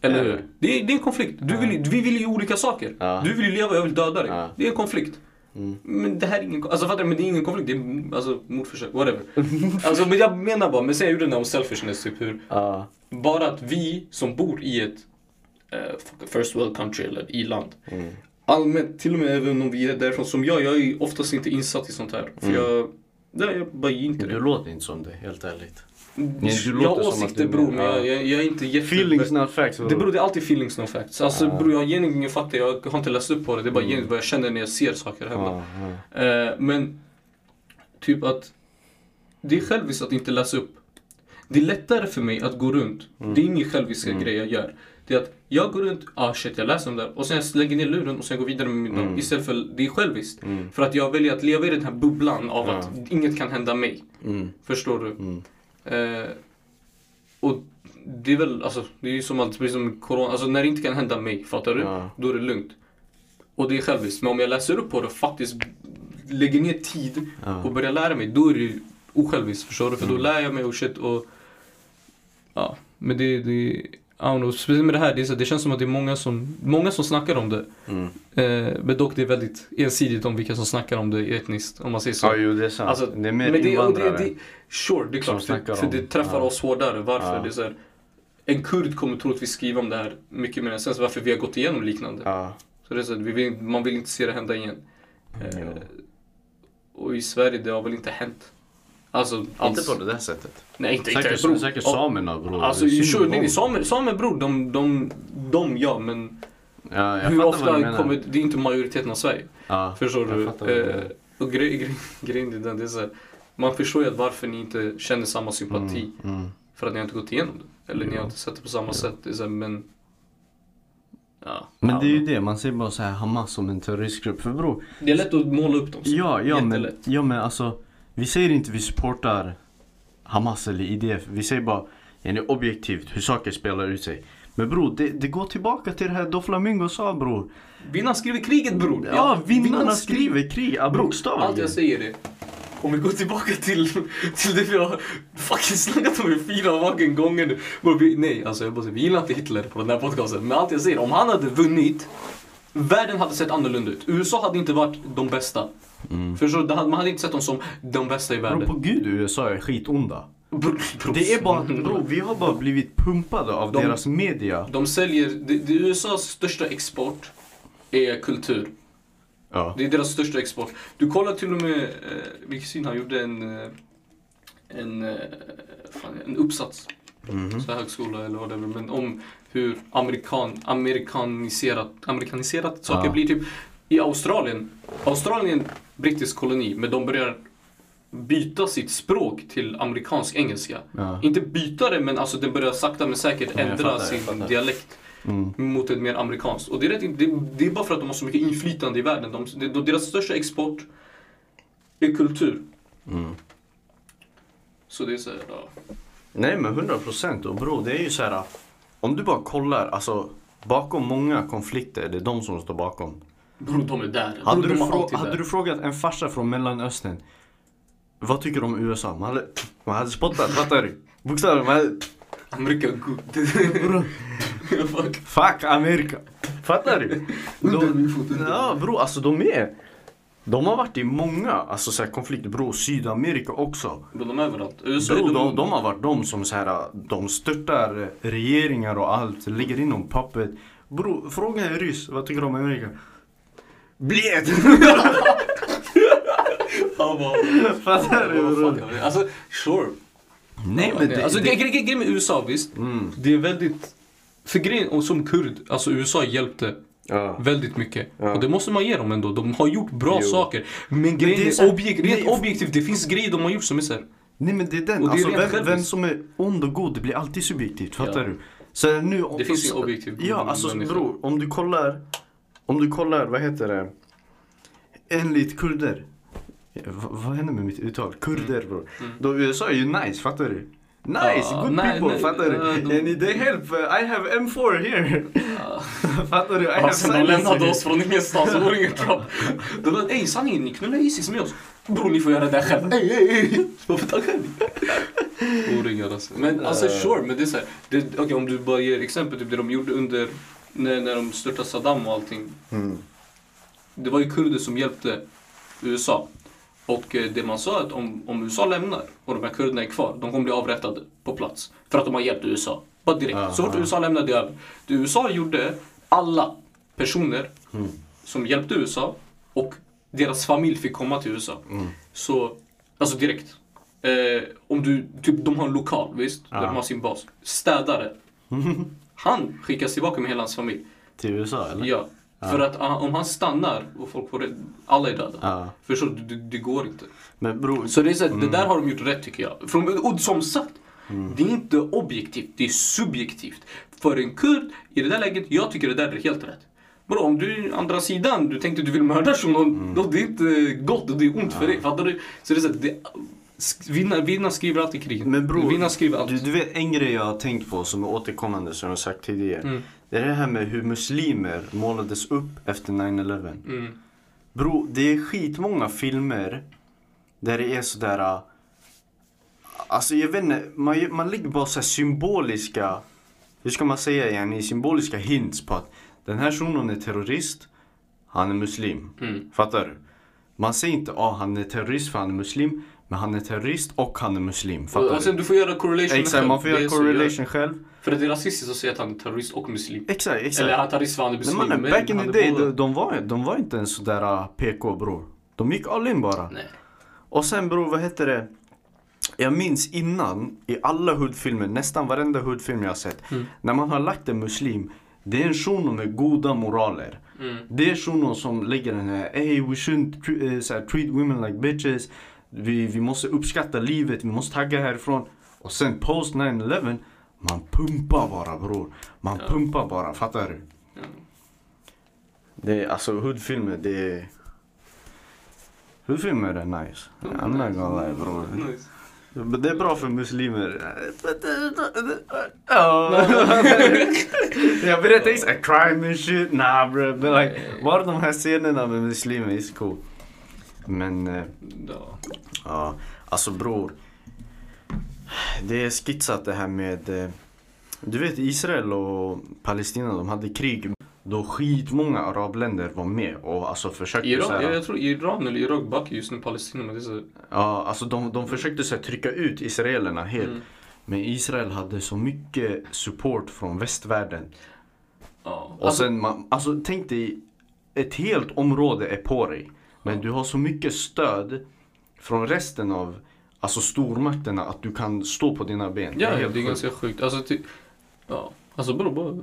Eller hur? det? Det är, en konflikt. Du vill, vi vill ju olika saker. Du vill leva, jag vill döda dig. Det är en konflikt. Mm. Men det här är ingen, alltså fattar du? Men det är ingen konflikt, det är alltså mordförsök, whatever. alltså men jag menar bara, men sen jag gjorde den här om selfishness typ hur, Ja. bara att vi som bor i ett eh, first world country eller i-land, Mm. allmänt, till och med även om vi är därifrån som jag, jag är oftast inte insatt i sånt här. För Mm. jag, nej, jag bara inte Du det. låter inte som det, helt ärligt. Nej, jag har åsikter bror, men ja. jag, jag, jag är inte jätte... Feelings not facts. Det beror, det är alltid feelings no facts. Alltså Ja. bror, jag har ingen fakta, jag har inte läst upp på det. Det är bara Mm. vad jag känner när jag ser saker hemma. Ja, ja. Eh, men typ att det är själviskt att inte läsa upp. Det är lättare för mig att gå runt. Mm. Det är ingen själviska Mm. grej jag gör. Det är att jag går runt, ah shit jag läser om det och sen jag lägger ner luren och sen går vidare med min dag. Mm. Istället för, det är själviskt. Mm. För att jag väljer att leva i den här bubblan av Ja. att inget kan hända mig. Mm. Förstår du? Eh, och det är väl, alltså det är ju som att, precis som corona, alltså när det inte kan hända mig, fattar du? Ja. Då är det lugnt. Och det är själviskt. Men om jag läser upp på det och faktiskt lägger ner tid Ja. och börjar lära mig, då är det ju osjälviskt. Förstår du? För då Mm. lär jag mig och shit och... Ja, men det... det know, speciellt med det här, det, så, det känns som att det är många som, många som snackar om det. Mm. Eh, men dock det är väldigt ensidigt om vilka som snackar om det etniskt, om man säger så. Ja, jo det är sant. Alltså, det är mer men det, invandrare. det, det, sure, det är klart. För, för det träffar ja. oss hårdare. Varför? Ja. Det är så här, en kurd kommer troligtvis skriva om det här mycket mer än sen. Varför vi har gått igenom liknande. Ja. Så det är så vi vill, man vill inte se det hända igen. Eh, och i Sverige, det har väl inte hänt. Alltså, alls. Inte på det där sättet. Nej, inte, inte Säkert, bror. säkert samerna bror. Alltså, samer, samer bror, de, de, de ja, men Ja, jag hur ofta du menar. kommer, det är inte majoriteten av Sverige. Ja, Förstår du? Eh, och grej, grej, grejen är den, det är så här, man förstår ju att varför ni inte känner samma sympati. Mm, mm. För att ni har inte gått igenom det. Eller ni har inte sett det på samma Ja. sätt. Det är så här, men... Ja. Men det är ju det, man ser bara så här Hamas som en terroristgrupp. För bror, Det är lätt att måla upp dem så. ja, ja, men, ja men alltså. Vi säger inte vi supportar Hamas eller IDF. Vi säger bara yani, objektivt hur saker spelar ut sig. Men bror, det, det går tillbaka till det här Doflamingo sa bror. Vinnaren skriver kriget bror. Ja, vinnarna skriver krig, ja, Allt bokstavligen. jag säger är, om vi går tillbaka till, till det vi har fucking snackat om i fyra fucking gånger nu. Bro, vi, nej, alltså jag bara säger, vi gillar inte Hitler på den här podcasten. Men allt jag säger, om han hade vunnit, världen hade sett annorlunda ut. USA hade inte varit de bästa. Mm. Förstår du? Det Man hade inte sett dem som de bästa i Bro, världen. på gud USA är skitonda. Bro, bro, Det är bara att bro, vi har bara blivit pumpade av De- deras media. De säljer, det, det är USAs största export är kultur. Ja. Det är deras största export. Du kollar till och med, eh, min kusin han gjorde en, eh, en, eh, fan, en uppsats Mhm. så högskola eller whatever, men om hur amerikan, amerikaniserat, amerikaniserat saker Ja. blir. Typ i Australien, Australien är en brittisk koloni, men de börjar byta sitt språk till amerikansk engelska. Ja. Inte byta det, men alltså den börjar sakta men säkert Ja, ändra fattar, sin dialekt Mm. mot ett mer amerikanskt. Och det är, rätt, det, det är bara för att de har så mycket inflytande i världen. De, det, deras största export är kultur. Mm. Så det är så här, ja. Nej men 100 procent och bro, det är ju så här. Om du bara kollar, alltså bakom många konflikter, det är de som står bakom. Bror, de är där. Hade, Bror, du, frå- hade där. du frågat en farsa från Mellanöstern, vad tycker du om USA? Man hade, man hade spottat, fattar du? Bokstavligen, man hade, Amerika är bro, Fuck. fuck Amerika. Fattar du? De, ja bro, alltså de är, de har varit i många alltså, så här, konflikter, bro, Sydamerika också. Bror, de är överallt. USA Bro, de, de har varit de som så här, de störtar regeringar och allt, lägger in dem på pappret. Bro, fråga en ryss, vad tycker du om Amerika? Bled! Han bara... Fattar du Alltså, sure. Nej men det, alltså, det, grej- grej- Grejen med USA, visst. mm, Det är väldigt... För grejen, och som kurd, alltså USA hjälpte ja. väldigt mycket. Ja. Och det måste man ge dem ändå. De har gjort bra Jo. saker. Men grejen det är är, så nej, rent objektivt, det finns grejer de har gjort som är såhär... Nej men det är den, det är alltså vem, vem som är ond och god, det blir alltid subjektivt, fattar Ja. du? Så nu, Det finns ingen objektiv god Ja, alltså bror, om du kollar, om du kollar, vad heter det? Enligt kurder. V- vad händer med mitt uttal? Kurder bror. Mm. Då USA är ju nice, fattar du? Nice, Ja, good nej, people, nej, fattar du? ja, de- they help? I have M4 here. fattar du? I have Alltså de lämnade oss från ingenstans, vore inget krav. De bara, ey sanningen, ni knullar Isis med oss. Bror ni får göra det själv. Ey ey ey. Varför tar själv? O-ringar alltså. Men alltså sure, men det är såhär. Okej om du bara ger exempel, typ det de gjorde under, när, när de störtade Saddam och allting. Mm. Det var ju kurder som hjälpte USA. Och eh, det man sa är att om, om USA lämnar och de här kurderna är kvar, de kommer bli avrättade på plats. För att de har hjälpt USA. Bara direkt. Aha. Så fort USA lämnade det över. Det USA gjorde, alla personer Mm. som hjälpte USA och deras familj fick komma till USA. Mm. Så, alltså direkt. Eh, om du, typ de har en lokal, visst? Där Ja. de har sin bas. Städare. Han skickas tillbaka med hela hans familj. Till USA eller? Ja. För att ah, om han stannar och folk får det, alla är döda. Ja. Förstår du? Det, det går inte. Men bror, Så det, är så, Mm. det där har de gjort rätt tycker jag. Från, och som sagt, det är inte objektivt, det är subjektivt. För en kurd, i det där läget, jag tycker det där är helt rätt. Bro, om du är andra sidan, du tänkte du vill mörda shunon, Mm. då det är inte gott och det är ont för dig. Fattar du? Så det är så, det, vinna, vinna skriver alltid krig. Men bror, vinna skriver alltid. du, du vet en grej jag har tänkt på som är återkommande som jag har sagt tidigare. Mm. Det är det här med hur muslimer målades upp efter 9-11. Mm. Bro, det är skitmånga filmer där det är sådär... äh, Alltså jag vet inte, man, man lägger bara så symboliska, hur ska man säga igen, symboliska hints på att den här shunon är terrorist, han är muslim. Mm. Fattar du? Man säger inte att ah, han är terrorist för han är muslim, men han är terrorist och han är muslim. Fattar Och, och sen du? får göra correlation Exakt, själv. man får göra correlation själv. För att det är rasistiskt att säga att han är terrorist och muslim. Exakt, exakt. Eller han är terrorist för han är Men muslim. mannen, back in the day, de, de, var, de var inte ens sådär uh, PK bror. De gick all in bara. Nej. Och sen bror, vad heter det? Jag minns innan, i alla hoodfilmer, nästan varenda hoodfilm jag har sett. Mm. När man har lagt en muslim, det är en shuno med goda moraler. Mm. Det är shunon som lägger den här, hey we shouldn't tre- eh, så här, treat women like bitches. Vi, vi måste uppskatta livet, vi måste tagga härifrån. Och sen post 9-11, man pumpar bara bror. Man Ja. pumpar bara, fattar du? Ja. Det är, alltså hoodfilmer, det är... Hoodfilmer är nice. I'm not gonna lie bror. Nice. Det är bra för muslimer. Ja. Jag berättar inte crime and shit. Nah bro. Men like, bara de här scenerna med muslimer is cool. Men eh, Ja. ja, alltså bror. Det är skitsat det här med... eh, Du vet Israel och Palestina, de hade krig. Då skitmånga arabländer var med och alltså försökte så Iran, här- jag, jag tror Iran eller Irak backar just nu Palestina men det är så... Ja, alltså de, de försökte så här, trycka ut israelerna helt. Mm. Men Israel hade så mycket support från västvärlden. Ja. Och sen, man, alltså tänk dig, ett helt område är på dig. Men du har så mycket stöd från resten av alltså stormakterna att du kan stå på dina ben. Ja, ja, helt det är ganska sjukt. Alltså, ty, ja. Alltså bro, bara...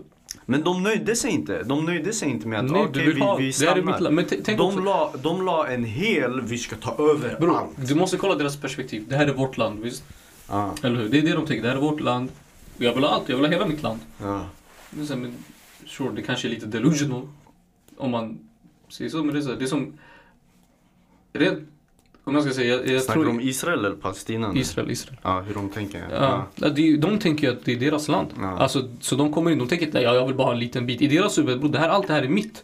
Men de nöjde sig inte. De nöjde sig inte med att Nej, vill vi, ha... vi stannar. Men tänk De också... la, de la en hel, vi ska ta över Bro, allt. du måste kolla deras perspektiv. Det här är vårt land, visst? Ja, Eller hur? Det är det de tänker. Det här är vårt land. Jag vill ha allt. Jag vill ha hela mitt land. är så här, men, sure, det kanske är lite delusional. Om man säger så. Men det är så det är som... Rent... Om jag ska säga, jag, jag Snackar du om Israel eller Palestina? nu? Israel, Israel. Ja, hur de tänker. Ja. Ja. De, de tänker ju att det är deras land. Ja. Alltså, så de kommer in, de tänker inte ja, jag vill bara ha en liten bit. I deras huvud, bro, det här, allt det här är mitt.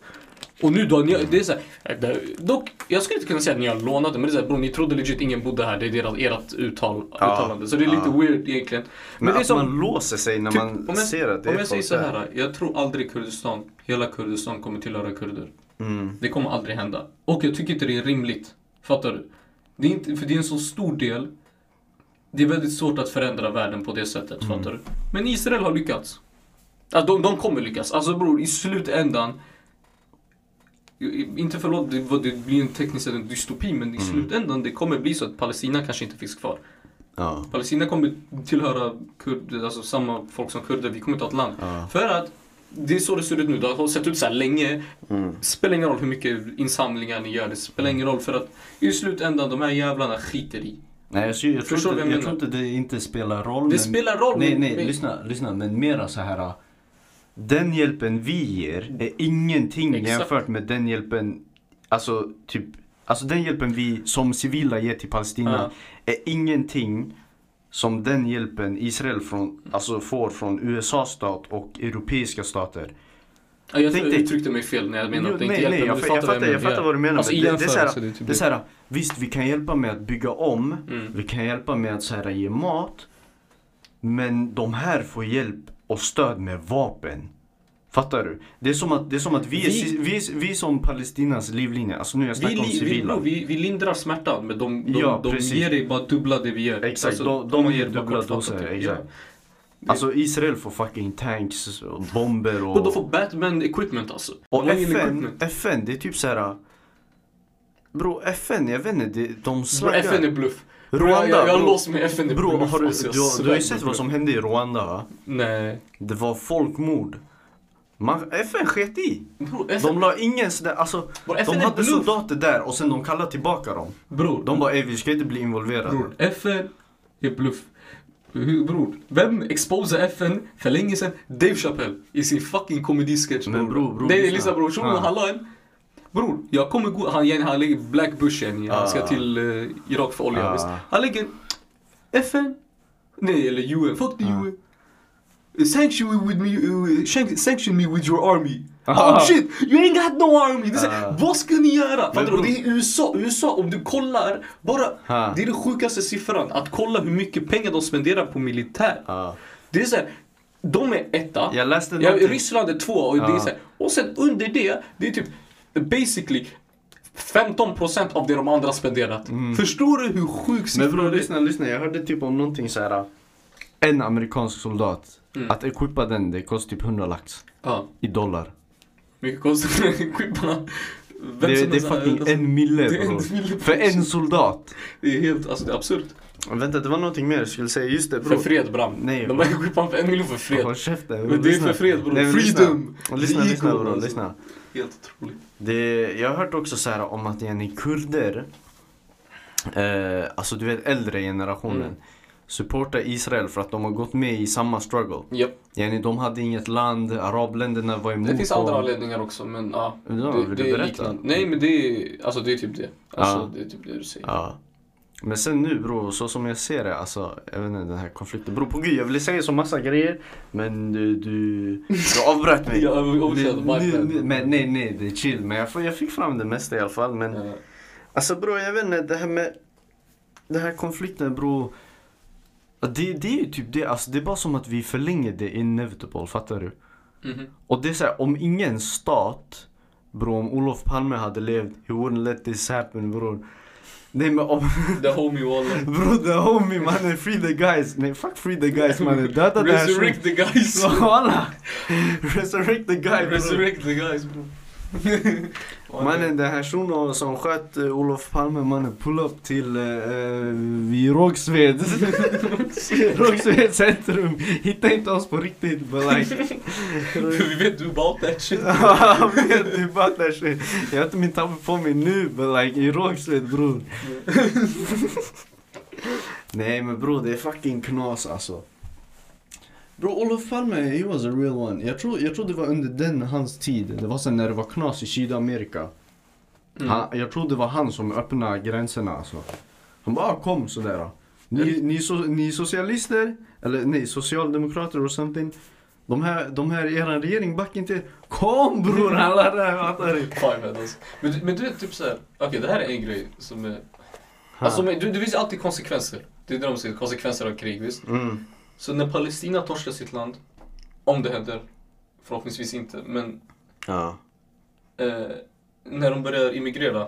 Och nu då, ni, det är så här, det, dock, jag skulle inte kunna säga att ni har lånat det, men det är så här, bro, ni trodde legit ingen bodde här. Det är deras, ert uttal, Ja. uttalande. Så det är lite Ja. weird egentligen. Men, det är att som- man låser sig när Typ, man om jag- ser att det Om är jag säger så här, jag tror aldrig Kurdistan, hela Kurdistan kommer tillhöra kurder. Mm. Det kommer aldrig hända. Och jag tycker inte det är rimligt. Fattar du? Det är inte, för det är en så stor del. Det är väldigt svårt att förändra världen på det sättet, Mm. fattar du? Men Israel har lyckats. Alltså, de, de kommer lyckas. Alltså bror, i slutändan. Inte förlåt, det, det blir en tekniskt sett en dystopi, men Mm. i slutändan det kommer bli så att Palestina kanske inte finns kvar. Ja. Palestina kommer tillhöra kurd, alltså samma folk som kurder, vi kommer inte ha ett land. Ja. För att det är så det ser ut nu, det har sett ut så länge. Mm. Spelar ingen roll hur mycket insamlingar ni gör, det spelar ingen roll för att i slutändan de här jävlarna skiter i. Nej, jag, jag, tror inte, jag jag tror inte det inte spelar roll. Det men... spelar roll. Nej, nej, men- lyssna, lyssna. Men mera så här. Den hjälpen vi ger är ingenting Exakt. jämfört med den hjälpen, alltså typ alltså den hjälpen vi som civila ger till Palestina är ingenting som den hjälpen Israel från, alltså får från USA-stat och europeiska stater. Ja, jag Tänk uttryckte mig fel när jag menade att det inte hjälper. men jag, jag, fattar, jag fattar vad du menar. Alltså det, det är så här, jämförelse, det är typ det är så här, visst vi kan hjälpa med att bygga om, Mm. vi kan hjälpa med att så här, ge mat. Men de här får hjälp och stöd med vapen. Fattar du? Det är som att, det är som att vi, Vi- är, vi, vi som Palestinas livlinje. Alltså nu jag Vi, snackar om vi, civila. bro, vi, vi lindrar smärtan men de, de, Ja, de precis. ger dig bara dubbla det vi ger. Exakt, Alltså, de- de ger bara dubbla doser, det. exakt. Ja. Alltså Israel får fucking tanks och bomber och... Och de får Batman equipment alltså. Och De FN, equipment. FN, det är typ så här. Bro, FN, jag vet inte, de Bro, slaggar. FN är bluff. Bro, Rwanda, jag, jag bro. med FN är Bro, bluff. har du, alltså, du, du har ju sett vad som hände i Rwanda va? Nej. Det var folkmord. Man, FN sket i. Bro, FN, De la ingen sådär, alltså bro, de är hade soldater där och sen de kallade tillbaka dem. Bror, De bara vi ska inte bli involverade. bror, FN är bluff. Bror, vem exposade FN för länge sedan? Dave Chappelle i sin fucking komedisketch Men bror, bror, Nej, lyssna. lyssna bror, shunon en Bror, jag kommer gå, han, han lägger Black Bush igen, han ska till uh, Irak för olja. Han lägger FN, nej eller UN, fuck the. UN. Sanction with me, uh, sanction me with your army. Ah. Oh shit, you ain't got no army! Det är så, här, Ah. Vad ska ni göra? Fattar du? Det är USA, USA om du kollar, bara, Ah. det är den sjukaste siffran. Att kolla hur mycket pengar de spenderar på militär. Ja. Det är så här, de är etta. Jag läste Ja. Ryssland är två och, det är Ja. så här, och sen under det, det är typ basically 15% av det de andra spenderat. Förstår du hur sjuk Mm. Men siffra bror det är? lyssna, lyssna. Jag hörde typ om någonting så här. En amerikansk soldat. Mm. Att equippa den, det kostar typ 100 lax. Ja, I dollar. mycket konstigt. Skippa. Vem Det, det är fucking en mille Det är en mille För en soldat. Det är helt, alltså det är absurt. Vänta, det var någonting mer jag skulle säga. Just det För bror. fred Bram. Nej, De bro. har skippat för en miljon för fred. Håll käften. Men det är lyssna. för fred bror. Nej, men Freedom! Lyssna, lyssna, lyssna bror. alltså. Lyssna. Helt otroligt. Det, jag har hört också så här om att yani, kurder, eh, alltså du vet äldre generationen, Mm. Supportar Israel för att de har gått med i samma struggle. Japp. Yani, de hade inget land, arabländerna var emot Det finns andra anledningar också men ja. Ja, det, vill det du berätta? liknande. Nej men det är, alltså det är typ det. Alltså Ja. det är typ det du säger. Ja. Men sen nu bror, så som jag ser det, alltså, jag vet inte den här konflikten. Bror på gud, jag ville säga så massa grejer, men du, du, du avbröt mig. Jag Nu- men nej, nej, det är chill. Men jag, får- jag fick fram det mesta i alla fall. Men Ja. Alltså bror, jag vet inte, det här med Den här konflikten bror det, det är ju typ det, alltså det är bara som att vi förlänger det inevitable, fattar du? Mhm. Och det är såhär, om ingen stat Bror om Olof Palme hade levt, he wouldn't let this happen bror Nej men om, The homie wallen. bror the homie mannen, free the guys Nej fuck free the guys mannen, döda det här Resurrect the guys. Walla! Resurrect the guy bror Resurrect the guys bro. Mannen den här shunon som sköt uh, Olof Palme. Mannen pull up till uh, vid Rågsved. Rågsved centrum. Hitta inte oss på riktigt but like vi vet du about that shit. Jag vet du bara that shit. Jag har inte min tabbe på mig nu but like i Rågsved bror. Nej men bror det är fucking knas alltså Bro, Olof Palme, he was a real one. Jag tror, jag tror det var under den, hans tid. Det var sen när det var knas i Sydamerika. Mm. Han, jag tror det var han som öppnade gränserna alltså. Han bara ah, kom sådär. Ni, ni, so, ni socialister, eller nej socialdemokrater or something. De här, de här eran regering backar inte. Kom bror alla där, fattar du? Alltså. Men, du- men du vet typ såhär, okej det här är en grej som är... Alltså men, du, det finns alltid konsekvenser. Det är det de säger, konsekvenser av krig visst. Mm. Så när Palestina torskar sitt land, om det händer, förhoppningsvis inte, men Ja. eh, när de börjar immigrera,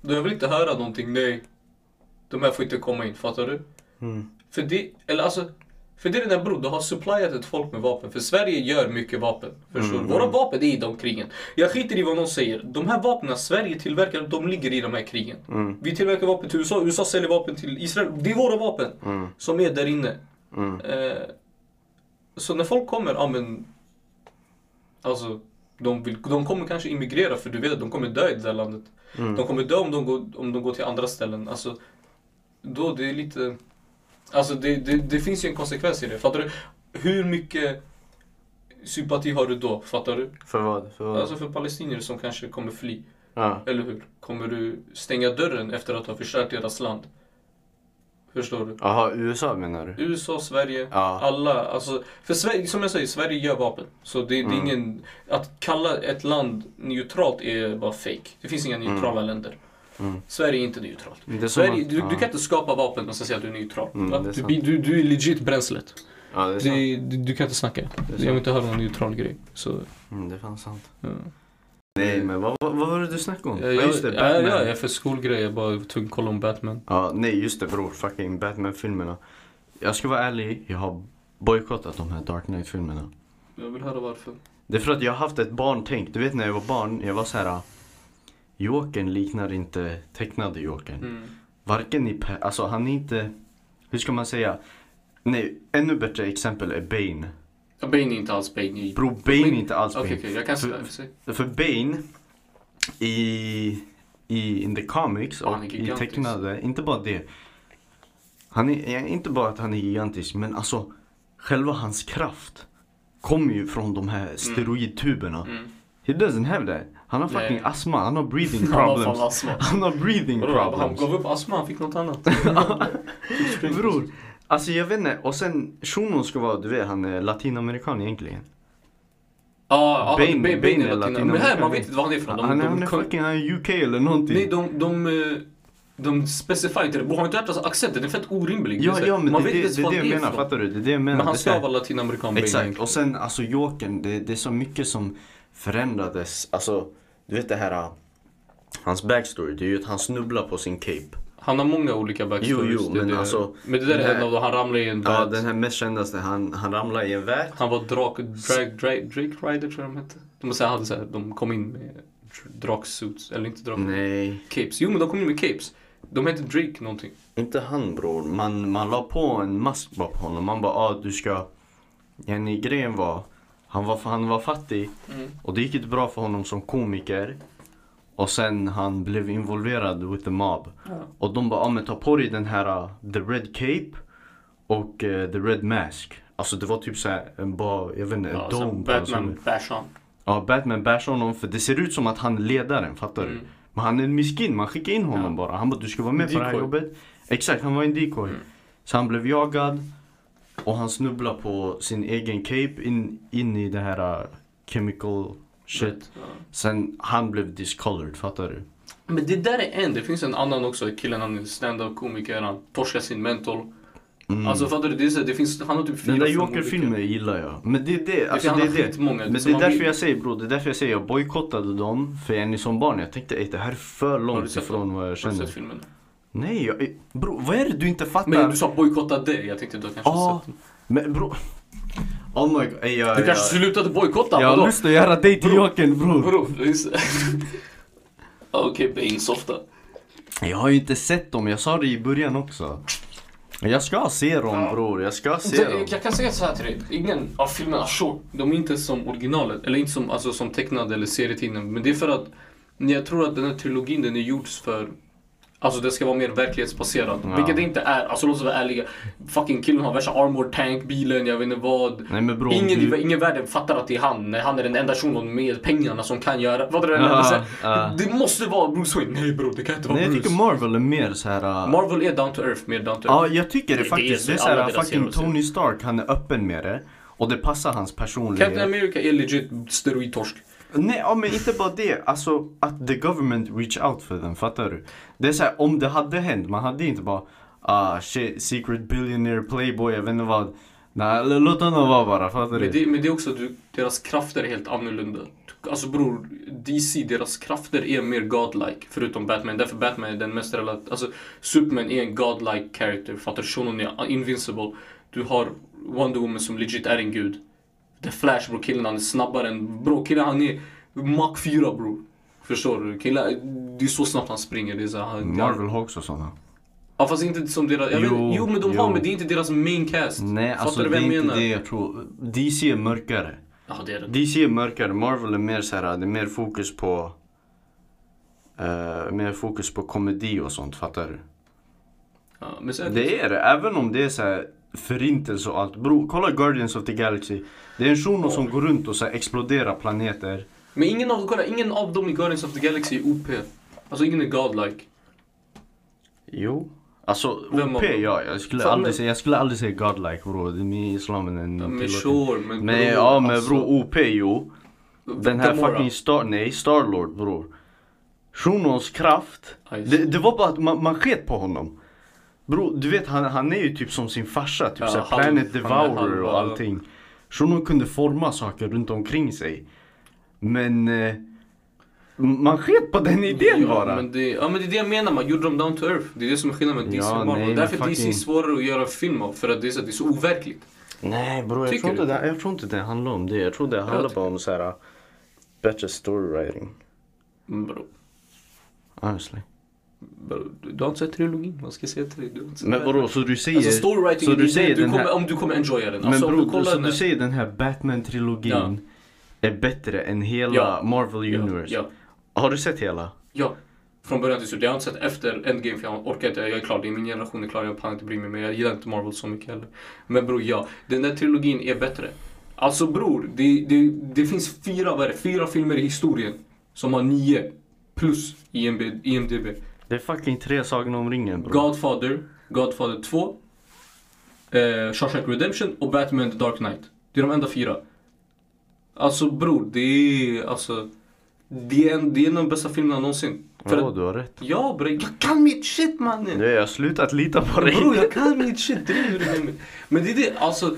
då jag vill inte höra någonting, nej, de här får inte komma in, fattar du? Mm. För det, eller alltså, för det är den där bror, du har supplyat ett folk med vapen. För Sverige gör mycket vapen. Förstår Mm. Våra vapen är i de krigen. Jag skiter i vad någon säger. De här vapnen Sverige tillverkar, de ligger i de här krigen. Mm. Vi tillverkar vapen till USA, USA säljer vapen till Israel. Det är våra vapen Mm. som är där inne. Mm. Eh, så när folk kommer, ja men... Alltså, de, vill, de kommer kanske immigrera för du vet att de kommer dö i det där landet. Mm. De kommer dö om de går, om de går till andra ställen. Alltså, då det är lite... Alltså det, det, det finns ju en konsekvens i det. Fattar du? Hur mycket sympati har du då? Fattar du? För vad? För vad? Alltså för palestinier som kanske kommer fly. Ja. Eller hur? Kommer du stänga dörren efter att ha förstört deras land? Förstår du? Jaha, USA menar du? USA, Sverige, Ja. alla. Alltså, för Sverige, som jag säger, Sverige gör vapen. Så det, det är Mm. ingen... Att kalla ett land neutralt är bara fake. Det finns inga neutrala länder. Mm. Sverige är inte neutralt. Är Sverige, att- du, ja. du kan inte skapa vapen och sen säga att du är neutral. Mm, är du, du, du är legit bränslet. Ja, är du, du kan inte snacka. Jag vill inte höra någon neutral grej. Så, Mm, det är fan sant. Ja. Nej, men vad, vad, vad var det du snackade om? Jag, Ja, just det, ja, Batman. ja, är för skolgrejer. Jag bara att kolla om Batman. Ja, nej just det bror. Fucking Batman-filmerna. Jag ska vara ärlig, jag har bojkottat de här Dark Knight-filmerna. Jag vill höra varför. Det är för att jag har haft ett barntänk. Du vet när jag var barn, jag var så här. Jokern liknar inte tecknade Jokern. Mm. Varken i, alltså han är inte, hur ska man säga? Nej, ännu bättre exempel är Bane. Bane är inte alls Bane. Bro, Bane är inte alls Okej, Bane. okej. Jag kan För- för Bane i, i in the comics och i tecknade, inte bara det. Han är, inte bara att han är gigantisk, men alltså själva hans kraft kommer ju från de här steroidtuberna. Mm. He doesn't have that. Han har fucking Nej. astma, han har breathing Han har problems. astma. Han har breathing Vadå, Han problems. gav upp astma, han fick något annat. Bror, alltså jag vet inte. Och sen shunon ska vara, du vet han är latinamerikan egentligen. Ja, Bane- Bane, Bane Bane är är latin. latinamerikan. Men här, man vet inte var han är från. De, han de, han är fucking han är UK eller någonting. Nej, de, de, eh, de specificerar inte det. Har inte hört alltså, accenten? Den är fett orimlig. Ja, Det ja men man det, vet det, inte det det var jag menar, fattar du? Det är det jag menar. Men han Det ska vara latinamerikan Exakt, och sen alltså Jokern, det, det är så mycket som förändrades. Alltså, du vet det här, uh, hans backstory, det är ju att han snubblar på sin cape. Han har många olika backstories. Jo, jo, är men det. alltså, Men det där är här- en av dem, han ramlade i en Ja, den här mest kändaste, han, han ramlar i en värld. Han var drak, drag, drag, Drake Rider tror jag de hette. De, måste säga, hade så här, de kom in med dr- draksuits, eller inte drak, Nej, capes. Jo men de kom in med capes. De hette Drake någonting. inte han bror. Man, man la på en mask bara på honom. Man bara, ah du ska... Yani, grejen var, han var, han var fattig Mm. och det gick inte bra för honom som komiker. Och sen han blev involverad with the mob. Ja. Och de bara, ah, men ta på dig den här uh, the red cape och uh, the red mask. Alltså det var typ såhär en bara, jag vet inte, en Ja, hans Batman bash on. Ja, Batman bashar honom för det ser ut som att han är ledaren, fattar Mm. du? Men han är en miskin, man skickar in honom Ja. bara. Han bara, du ska vara med på det här Decoy. jobbet. Exakt, han var en decoy. Mm. Så han blev jagad och han snubblar på sin egen cape in, in i det här uh, chemical shit. Ja. Sen han blev discolored, fattar du? Men det där är en, det finns en annan också, killen han är stand-up komiker, han torskar sin mental. Mm. Alltså fattar du? Det, är så, det finns, han har typ fyra den där Joker-filmen gillar jag. Men det är det, alltså han det är det. skitmånga. Men det är därför vill- jag säger bror, det är därför jag säger jag bojkottade dem. För jag är som barn, jag tänkte ey, det här är för du långt ifrån vad jag Har du känner. sett filmen? Nej, jag, bror vad är det du inte fattar? Men du sa bojkotta det, jag tänkte du har kanske Ja, sett den. men bror. Oh my god, ey, jag, Du kanske jag, slutade bojkotta? jag har lust att göra dig till Bror. Jokern bror. Bror, Okej, Bane softa. Jag har ju inte sett dem, jag sa det i början också. Jag ska se dem Ja. bror, jag ska se Jag, dem. jag kan säga så här till dig, ingen av filmerna, sure, de är inte som originalet, eller inte som, alltså, som tecknade eller serietidningen. Men det är för att jag tror att den här trilogin den är gjord för Alltså det ska vara mer verklighetsbaserad. Ja. Vilket det inte är. Alltså låt oss vara ärliga. Fucking killen har värsta armor tank, bilen, jag vet inte vad. Nej bror, ingen, du... ingen i världen fattar att det är han. Han är den enda shunon med pengarna som kan göra... Vad är det? Ja, Ja. Det måste vara Bruce Wayne. Nej bror, det kan inte vara Nej jag Bruce. tycker Marvel är mer så här. uh, Marvel är down to earth, mer down to earth. Ja jag tycker det Det- faktiskt. det Det är är så här fucking är. Tony Stark, han är öppen med det. Och det passar hans Captain personlighet. America är legit steroidtorsk. Nej, ja, men inte bara det. Alltså att the government reach out för den, fattar du? Det är så här, om det hade hänt, man hade inte bara ah shit, secret billionaire playboy, jag vet inte vad. Nej, låt honom vara bara, fattar Men du? det, men det är också du, deras krafter är helt annorlunda. Alltså bror, DC, deras krafter är mer godlike. Förutom Batman. Därför Batman är den mest relat... Alltså Superman är en godlike character. Fattar du? Shunon är invincible. Du har Wonder Woman som legit är en gud. The Flash bror, killen han är snabbare än... Bror, killen han är Mach 4 bror. Förstår du? Killen, det är så snabbt han springer. Det är så, han, Marvel har också sådana. Ja fast inte som deras... Jo, vet, jo men de jo. har men det är inte deras main cast. Nej, Fattar alltså du det är inte menar? det jag tror. DC är mörkare. Ja det är det. DC är mörkare, Marvel är mer så här, det är mer fokus på eh, mer fokus på komedi och sånt, fattar du? Ja, Det är det, även om det är så här förintelse och allt. Bro, kolla Guardians of the Galaxy. Det är en shuno som går runt och så exploderar planeter. Men ingen av, kolla, ingen av dem i Guardians of the Galaxy är OP. Alltså ingen är godlike. Jo. Alltså Vem OP ja, jag skulle, Fan, aldrig säga, jag skulle aldrig säga godlike bror. Det är islamen en men tillåter. sure, men Men ja men alltså, bror OP jo. Den här Gamora. fucking Star, nej Starlord bror. Shunos kraft. Det, det var bara att man, man sket på honom. Bro, du vet han, han är ju typ som sin farsa, typ Ja, såhär halv- Planet är Devourer och allting. Shuno kunde forma saker runt omkring sig. Men eh, man sket på den idén ja, bara. Men det, ja men det är det jag menar, man gjorde dem down to earth. Det är det som är skillnaden med DC Ja, och Marvel. nej, Därför är DC fucking- svårare att göra film av. För att det är så, det är så overkligt. Nej bror, jag, tror inte det, jag tror inte det handlar om det. Jag tror det handlar bara om såhär bättre storywriting. Mm, Bro, Honestly. Bro, du, har inte sett trilogin, vad ska jag säga till dig? Du har inte sett Men vadå, så du säger... Alltså storywriting, så du säger du kommer, här- om du kommer enjoya den. Men Alltså, om bror, du så den du säger den här Batman-trilogin är bättre än hela Ja. Marvel ja, Universe? Ja, Har du sett hela? ja. Från början till slut. Jag har inte sett efter Endgame för jag orkar inte. Jag är klar, det är min generation är klar. Jag pallar inte bry mig. Men jag gillar inte Marvel så mycket heller. Men bror, ja. Den där trilogin är bättre. Alltså bror, det, det, det finns fyra, vad är det? Fyra filmer i historien som har nio plus IMB, IMDB. Det är fucking tre Sagan om ringen bror. Godfather, Godfather 2, eh, Shawshank Redemption och Batman The Dark Knight. Det är de enda fyra. Alltså bror, det är alltså... Det är, en, det är en av de bästa filmerna någonsin. För Ja, att, du har rätt. ja bre, jag kan mitt shit mannen! Nej, jag har slutat lita på dig. Bror jag kan mitt shit, driver du med mig? Men det är det, alltså...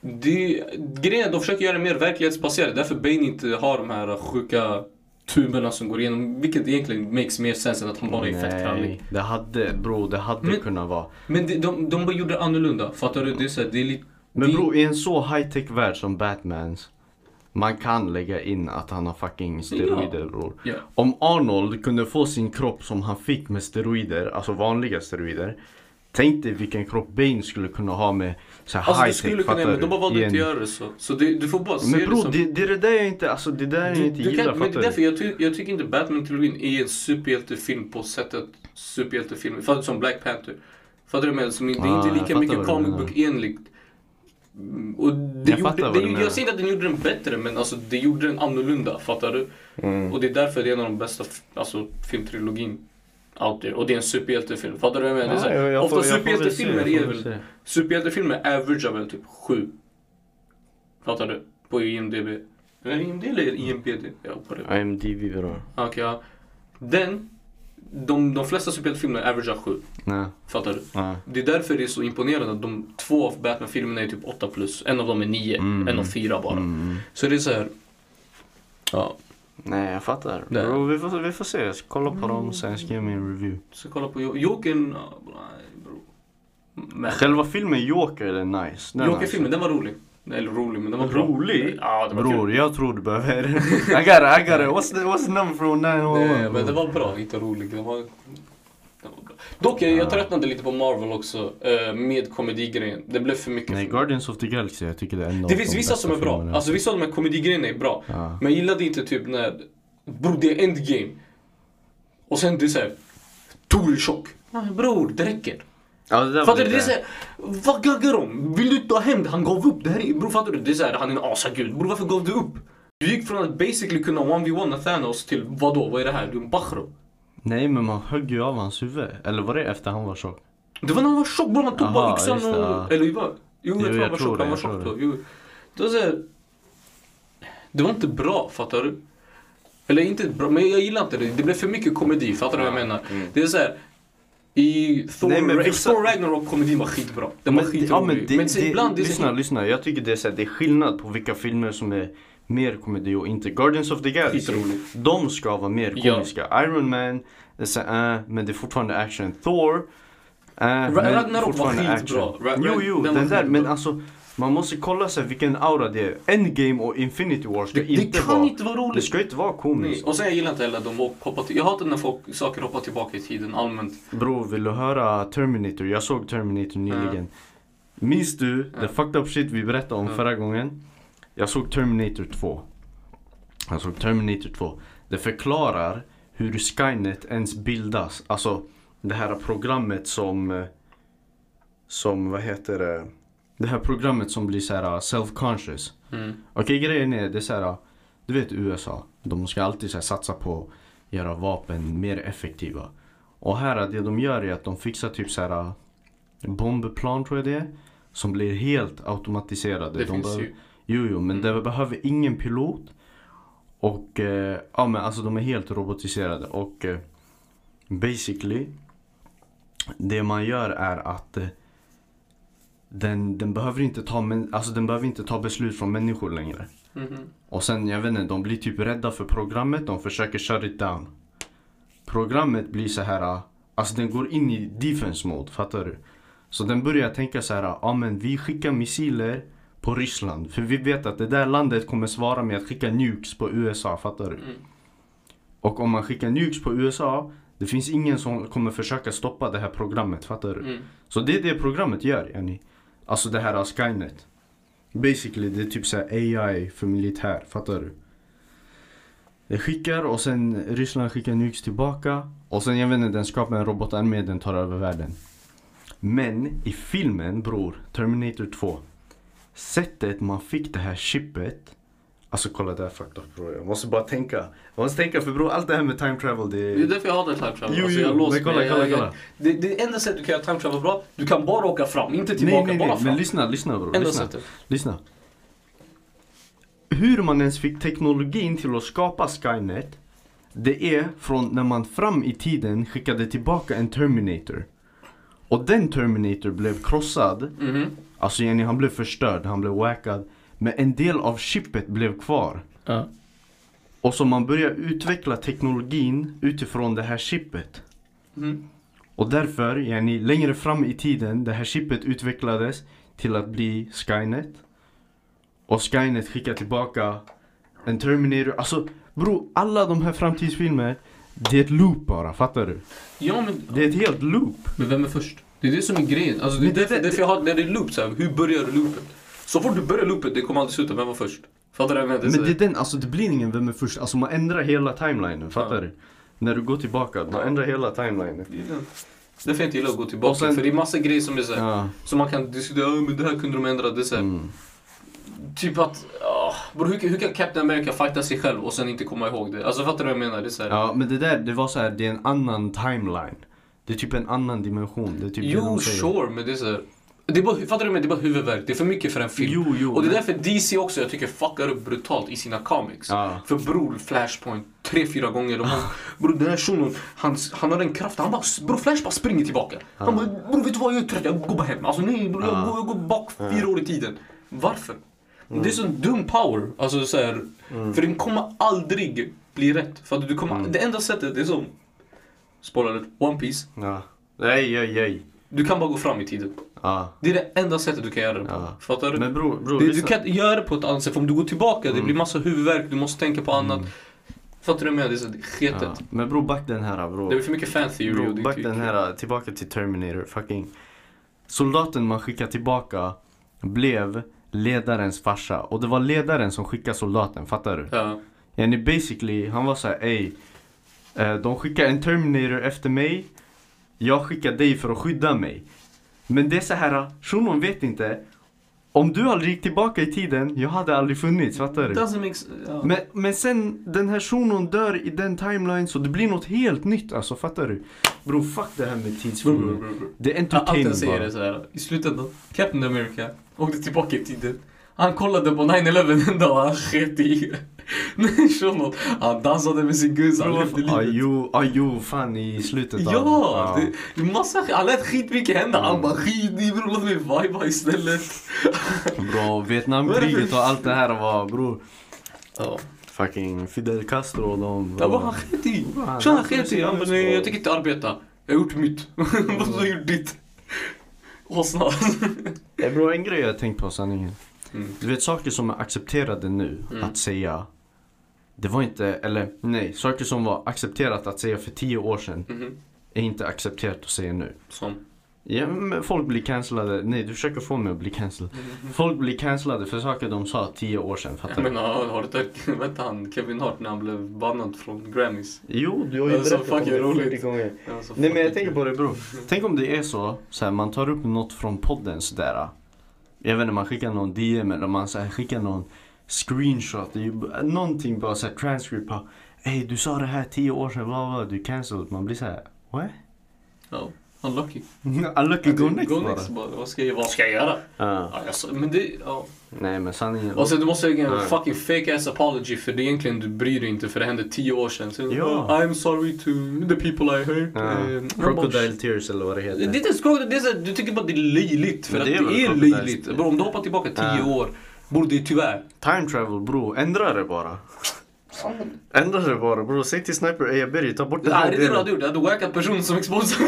Det, grejen är att de försöker göra det mer verklighetsbaserat. Därför Bane inte har de här sjuka tuberna som går igenom. Vilket egentligen makes mer sense än att han bara är fett krallig. Nej, det hade, bro, det hade Men- kunnat vara. Men de, de, de bara gjorde annorlunda. Fattar du? Det är, så här, det är lite... Men det, bro, i en så high-tech värld som Batmans, man kan lägga in att han har fucking steroider bror. Ja. Om Arnold kunde få sin kropp som han fick med steroider, alltså vanliga steroider. Tänk dig vilken kropp Bane skulle kunna ha med så här Alltså det high-tech, skulle kunna, men de bara du? valde inte göra det så. Så det, du får bara se Men det bro, som... det, det är det där jag inte, alltså det där jag Du- inte du gillar, kan, men det är därför du? jag, ty, jag tycker inte Batman-trilogin är en superhjältefilm på sättet superhjältefilm. Du? Som Black Panther. Fattar du? Med, som, det är Ah, inte jag lika mycket vad du comic menar. book-enligt. Mm, Och det Jag gjorde, vad det, du menar. jag säger inte att den gjorde den bättre, men alltså, det gjorde den annorlunda. Fattar du? Mm. Och det är därför det är en av de bästa alltså, filmtrilogin out there. Och det är en superhjältefilm. Fattar du vad jag menar? Ja, jag- jag ofta superhjältefilmer är väl. Superhjältefilmer averagear väl typ 7. Fattar du? På IMDB. IMDB eller IMPD? Ja, på det. IMDB bra. Okej, ja. Den, de, de flesta superhjältefilmer averagear 7. Nej, Fattar du? nej. Det är därför det är så imponerande att de två av Batman-filmerna är typ 8 plus. En av dem är 9, Mm. en av 4 bara. Mm. Så det är så här. Ja, Nej, jag fattar. Nej. Bro, vi, får, vi får se. Jag ska kolla på dem sen skriva min review. så kolla på Jo- Jokern. ja, nej, bro. Men Själva filmen Joker är nice. Den Joker-filmen, den var rolig. Eller rolig, men den var bra. Rolig? Ja, den var Bror, kul. jag tror du behöver... I got it, I got it. What's the, what's the number from 911? Nej, men det var bra, inte rolig. Den var, den. Dock, jag, jag tröttnade lite på Marvel också eh, med komedigrejen. Det blev för mycket. Nej. Guardians of the Galaxy, jag tycker det är en Det finns de vissa som är bra. filmerna. Alltså vissa av de här komedigrejerna är bra. Ja. Men jag gillade inte typ när... Bror, det är endgame. Och sen det är såhär... Tor är tjock. Bror, det räcker. Ja, det Fattar du? Det är såhär... Vad gaggar de? Vill du ta hem det? Han gav upp. Det här är... Bror, fattar du? Det är såhär, han är en asagud. Bror, varför gav du upp? Du gick från att basically kunna 1v1 Thanos till vadå? Vad är det här? Du är en bachro. Nej, men man högg ju av hans huvud. Eller var det efter han var tjock? Det var när han var tjock bror, han tog Aha, bara yxan och... ja. Eller vad? Jo, jag Jo, tror han jag var tror tjock. Han var tjock då. det. Var såhär... Det var inte bra, fattar du? Eller inte bra, men jag gillar inte det. Det blev för mycket komedi, fattar du vad jag menar? Det är såhär... I Thor, Nej, men vissa- Thor Ragnarok komedin var skitbra. Den var skitrolig. ja, men det, men det, ibland det så lyssna, lyssna. Jag tycker det är, så här, det är skillnad på vilka filmer som är mer komedi och inte. Guardians of the Galaxy, de ska vara mer Ja. komiska. Iron Man, det här, äh, men det är fortfarande action. Thor, äh, men Ragnarok var skitbra. Jo, jo, den den, där. Men alltså, man måste kolla sig vilken aura det är. Endgame och Infinity War ska Det, det inte kan vara... inte vara roligt. Det ska inte vara Nej. komiskt. Och sen jag gillar inte heller att de hoppar till, Jag hatar när folk, saker hoppar tillbaka i tiden allmänt. Bro, vill du höra Terminator? Jag såg Terminator nyligen. Minns du Ja. the fucked up shit vi berättade om Ja. förra gången? Jag såg Terminator 2. Jag såg Terminator 2. Det förklarar hur Skynet ens bildas. Alltså det här programmet som... eh, Som, vad heter det? Det här programmet som blir så här uh, self-conscious. Mm. Okej grejen är, det är så här. uh, du vet USA, de ska alltid så här, satsa på att göra vapen mer effektiva. Och här, det de gör är att de fixar typ så här bombplan tror jag det är. Som blir helt automatiserade. Det de finns behöver- ju. Jo, jo, men Mm. det behöver ingen pilot. Och eh, ja, men alltså de är helt robotiserade. Och eh, basically, det man gör är att eh, den, den, behöver inte ta, men, alltså, den behöver inte ta beslut från människor längre. Mhm. Och sen, jag vet inte, de blir typ rädda för programmet, de försöker shut it down. Programmet blir så här, alltså den går in i defense mode, fattar du? Så den börjar tänka så här, ja men vi skickar missiler på Ryssland. För vi vet att det där landet kommer svara med att skicka nukes på USA, fattar du? Mm. Och om man skickar nukes på USA, det finns ingen som kommer försöka stoppa det här programmet, fattar du? Mm. Så det är det programmet gör, yani. Alltså det här Skynet. Basically, det är typ så här AI för militär, fattar du? Det skickar och sen Ryssland skickar nukes tillbaka. Och sen jag vet inte, den skapar en robotarmé, den tar över världen. Men i filmen bror, Terminator 2. Sättet man fick det här chippet. Alltså kolla där fucked up bror. Jag måste bara tänka. Jag måste tänka för bror, allt det här med time travel det Det är därför jag hatar time travel. Jo, Alltså, jo, jag låser men kolla, mig. kolla, Jag- kolla. Det, det enda sättet du kan göra time travel bra, du kan bara åka fram, inte Nej, tillbaka, nej, bara nej. fram. Men lyssna, lyssna bror. enda Lyssna. sättet. Lyssna. Hur man ens fick teknologin till att skapa Skynet. Det är från när man fram i tiden skickade tillbaka en Terminator. Och den Terminator blev krossad. Mhm. Alltså Jenny, han blev förstörd, han blev wackad. Men en del av chippet blev kvar. Ja. Och så man börjar utveckla teknologin utifrån det här chippet. Mhm. Och därför, yani, längre fram i tiden, det här chippet utvecklades till att bli Skynet. Och Skynet skickar tillbaka en Terminator. Alltså bro, alla de här framtidsfilmer, det är ett loop bara, fattar du? Ja men, Det är ett helt loop. men vem är först? Det är det som är grejen. Alltså, det det- det- därför jag har, när det är loop så här, hur börjar loopet? Så fort du börjar loopet, det kommer aldrig sluta, vem var först? Fattar du vad jag menar? Men det är den, alltså det blir ingen vem är först. Alltså man ändrar hela timelinen, fattar du? När du går tillbaka, man ändrar hela timelinen. Det är den. Därför jag inte gillar att gå tillbaka, sen- för det är massa grejer som är så här, Ja. som man kan diskutera, "Ja, men det här kunde de ändra, det så här, Mm. Typ att, uh, bro, hur, hur kan Captain America fighta sig själv och sen inte komma ihåg det? Alltså fattar du vad jag menar? Det är så här, ja, men det där, det var så här, det är en annan timeline. Det är typ en annan dimension. Det är typ det jo, de säger. sure, men det är så här, det är bara, fattar du? Men det är bara huvudvärk. Det är för mycket för en film. Jo, jo. och det är därför DC också, jag tycker, fuckar upp brutalt i sina comics. Ja. För bror, Flashpoint, tre, fyra gånger. De har, bror, den här shunon, han, han har en kraft. Han bara, bror, Flash bara springer tillbaka. Han bara, bror, vet du vad? Jag är trött, jag går bara hem. Alltså nej, bror, jag, Ja. går, jag går bak fyra år i tiden. Varför? Det är sån dum power. Alltså så här, För den kommer aldrig bli rätt. För att du kommer, det enda sättet, det är som, spoiler alert, One Piece Ja. Nej, nej, nej. Du kan bara gå fram i tiden. Ja. Det är det enda sättet du kan göra det på. Ja. Fattar du? Men bror, bror, det, du kan inte göra det på ett annat sätt. För om du går tillbaka, det Mm. blir massa huvudvärk, du måste tänka på annat. Fattar du vad jag menar? Det är så sketet. Ja. Men bror, back den här bror. Det är för mycket fan theory Bro, och det back tycker den här, tillbaka till Terminator, fucking Soldaten man skickade tillbaka blev ledarens farsa och det var ledaren som skickade soldaten, fattar du? Ja. Yani basically, han var såhär ey eh, De skickar en Terminator efter mig Jag skickar dig för att skydda mig Men det är så här, shunon vet inte Om du aldrig gick tillbaka i tiden, jag hade aldrig funnits, fattar du? Make ja. Men, men sen den här shunon dör i den timeline så det blir något helt nytt alltså, fattar du? Bro, fuck det här med tidsfilmer. bror, bror, bror. Det är Ja, Allt entertainment jag säger är såhär, i slutändan, Captain America åkte tillbaka i tiden. Han kollade på 9-11 en dag och han sket i. Nej, shunon. Han dansade med sin guzz, han levde livet. jo, ah, jo, fan i slutet av... Ja! Det, det massa, han lät skitmycket hända. Han Mm. bara skit i bror, låt mig viba istället. Bro, Vietnamkriget och allt det här var bror Ja. Fucking Fidel Castro och de... Bara, han sket i. Han- sket i. Han bara, nej jag tänker inte arbeta. Jag har gjort mitt. Vad har du gjort ditt? Åsna. Eh, bro, en grej jag har tänkt på sanningen. Mm. Du vet saker som är accepterade nu Mm. att säga. Det var inte, eller nej, saker som var accepterat att säga för tio år sedan Mhm. är inte accepterat att säga nu. Som. Ja, men folk blir cancellade, nej du försöker få mig att bli cancelled. Folk blir cancellade för saker de sa tio år sedan, fattar Jag du? menar, har du hört, vänta han, Kevin Hart när han blev bannad från Grammys? Jo, du har ju berättat om det roligt. 40 gånger. Alltså, Nej men jag tänker på det bro. Tänk om det är så, så här, man tar upp något från podden sådär. Jag vet inte, man skickar någon DM eller man så här, skickar någon screenshot, det är ju någonting bara såhär transcript på Ey du sa det här tio år sedan, bla bla, du är cancelled. Man blir såhär, what? Ja, unlucky. Unlucky go next Go bara. next bara. Vad ska jag, vad ska jag göra? Ja. Ja, jag, men det, ja. Nej men sanningen. Och sen du måste lägga en Nej. fucking fake ass apology för det är egentligen du bryr dig inte för det hände tio år sedan. Så, Ja. "Oh, I'm sorry to the people I hurt. Ja. Eh, Crocodile tears eller vad det Det är heter. inte det är så, här, du tycker bara det är löjligt. För Men att det det är är, löjligt. om du hoppar tillbaka tio år, borde det tyvärr. Time travel bro, ändra det bara. Ändra det bara bro, säg till Sniper, ey jag ber dig ta bort Det den här är det du delen. hade gjort, du hade wackat personen som exposar.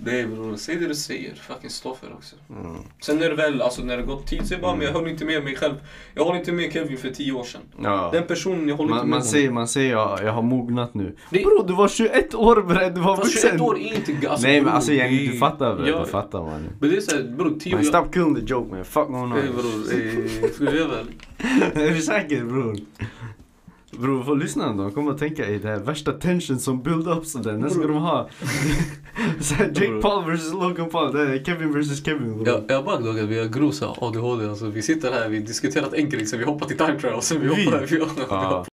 Nej bror, säg det du säger. Fucking stå för också. Mm. Sen är det väl, alltså när det gått tid, säg bara men jag håller inte med mig själv. Jag håller inte med Kevin för tio år sedan. Ja. Den personen, jag håller inte Man, med man honom. säger, man säger ja, jag har mognat nu. Det- Bro du var 21 år bre, du var vuxen. 21 år är inte... Alltså, Nej men alltså jag, det du fattar bre, Ja. du fattar man. Men det är såhär, bror 10 Man, år... stop killing the joke man, fuck going on. Ey bror, ska vi göra det? är du säker bror? Bror, för lyssnarna de kommer att tänka i det här värsta tension som build up sådär. När ska de ha? Jake. Paul vs Logan Paul, det är Kevin vs Kevin bror. Jag, jag bara dock att vi har grov ADHD, alltså vi sitter här, vi har diskuterat enkelt, så vi hoppar till time trial, sen vi Vi? hoppar... Vi, Ja.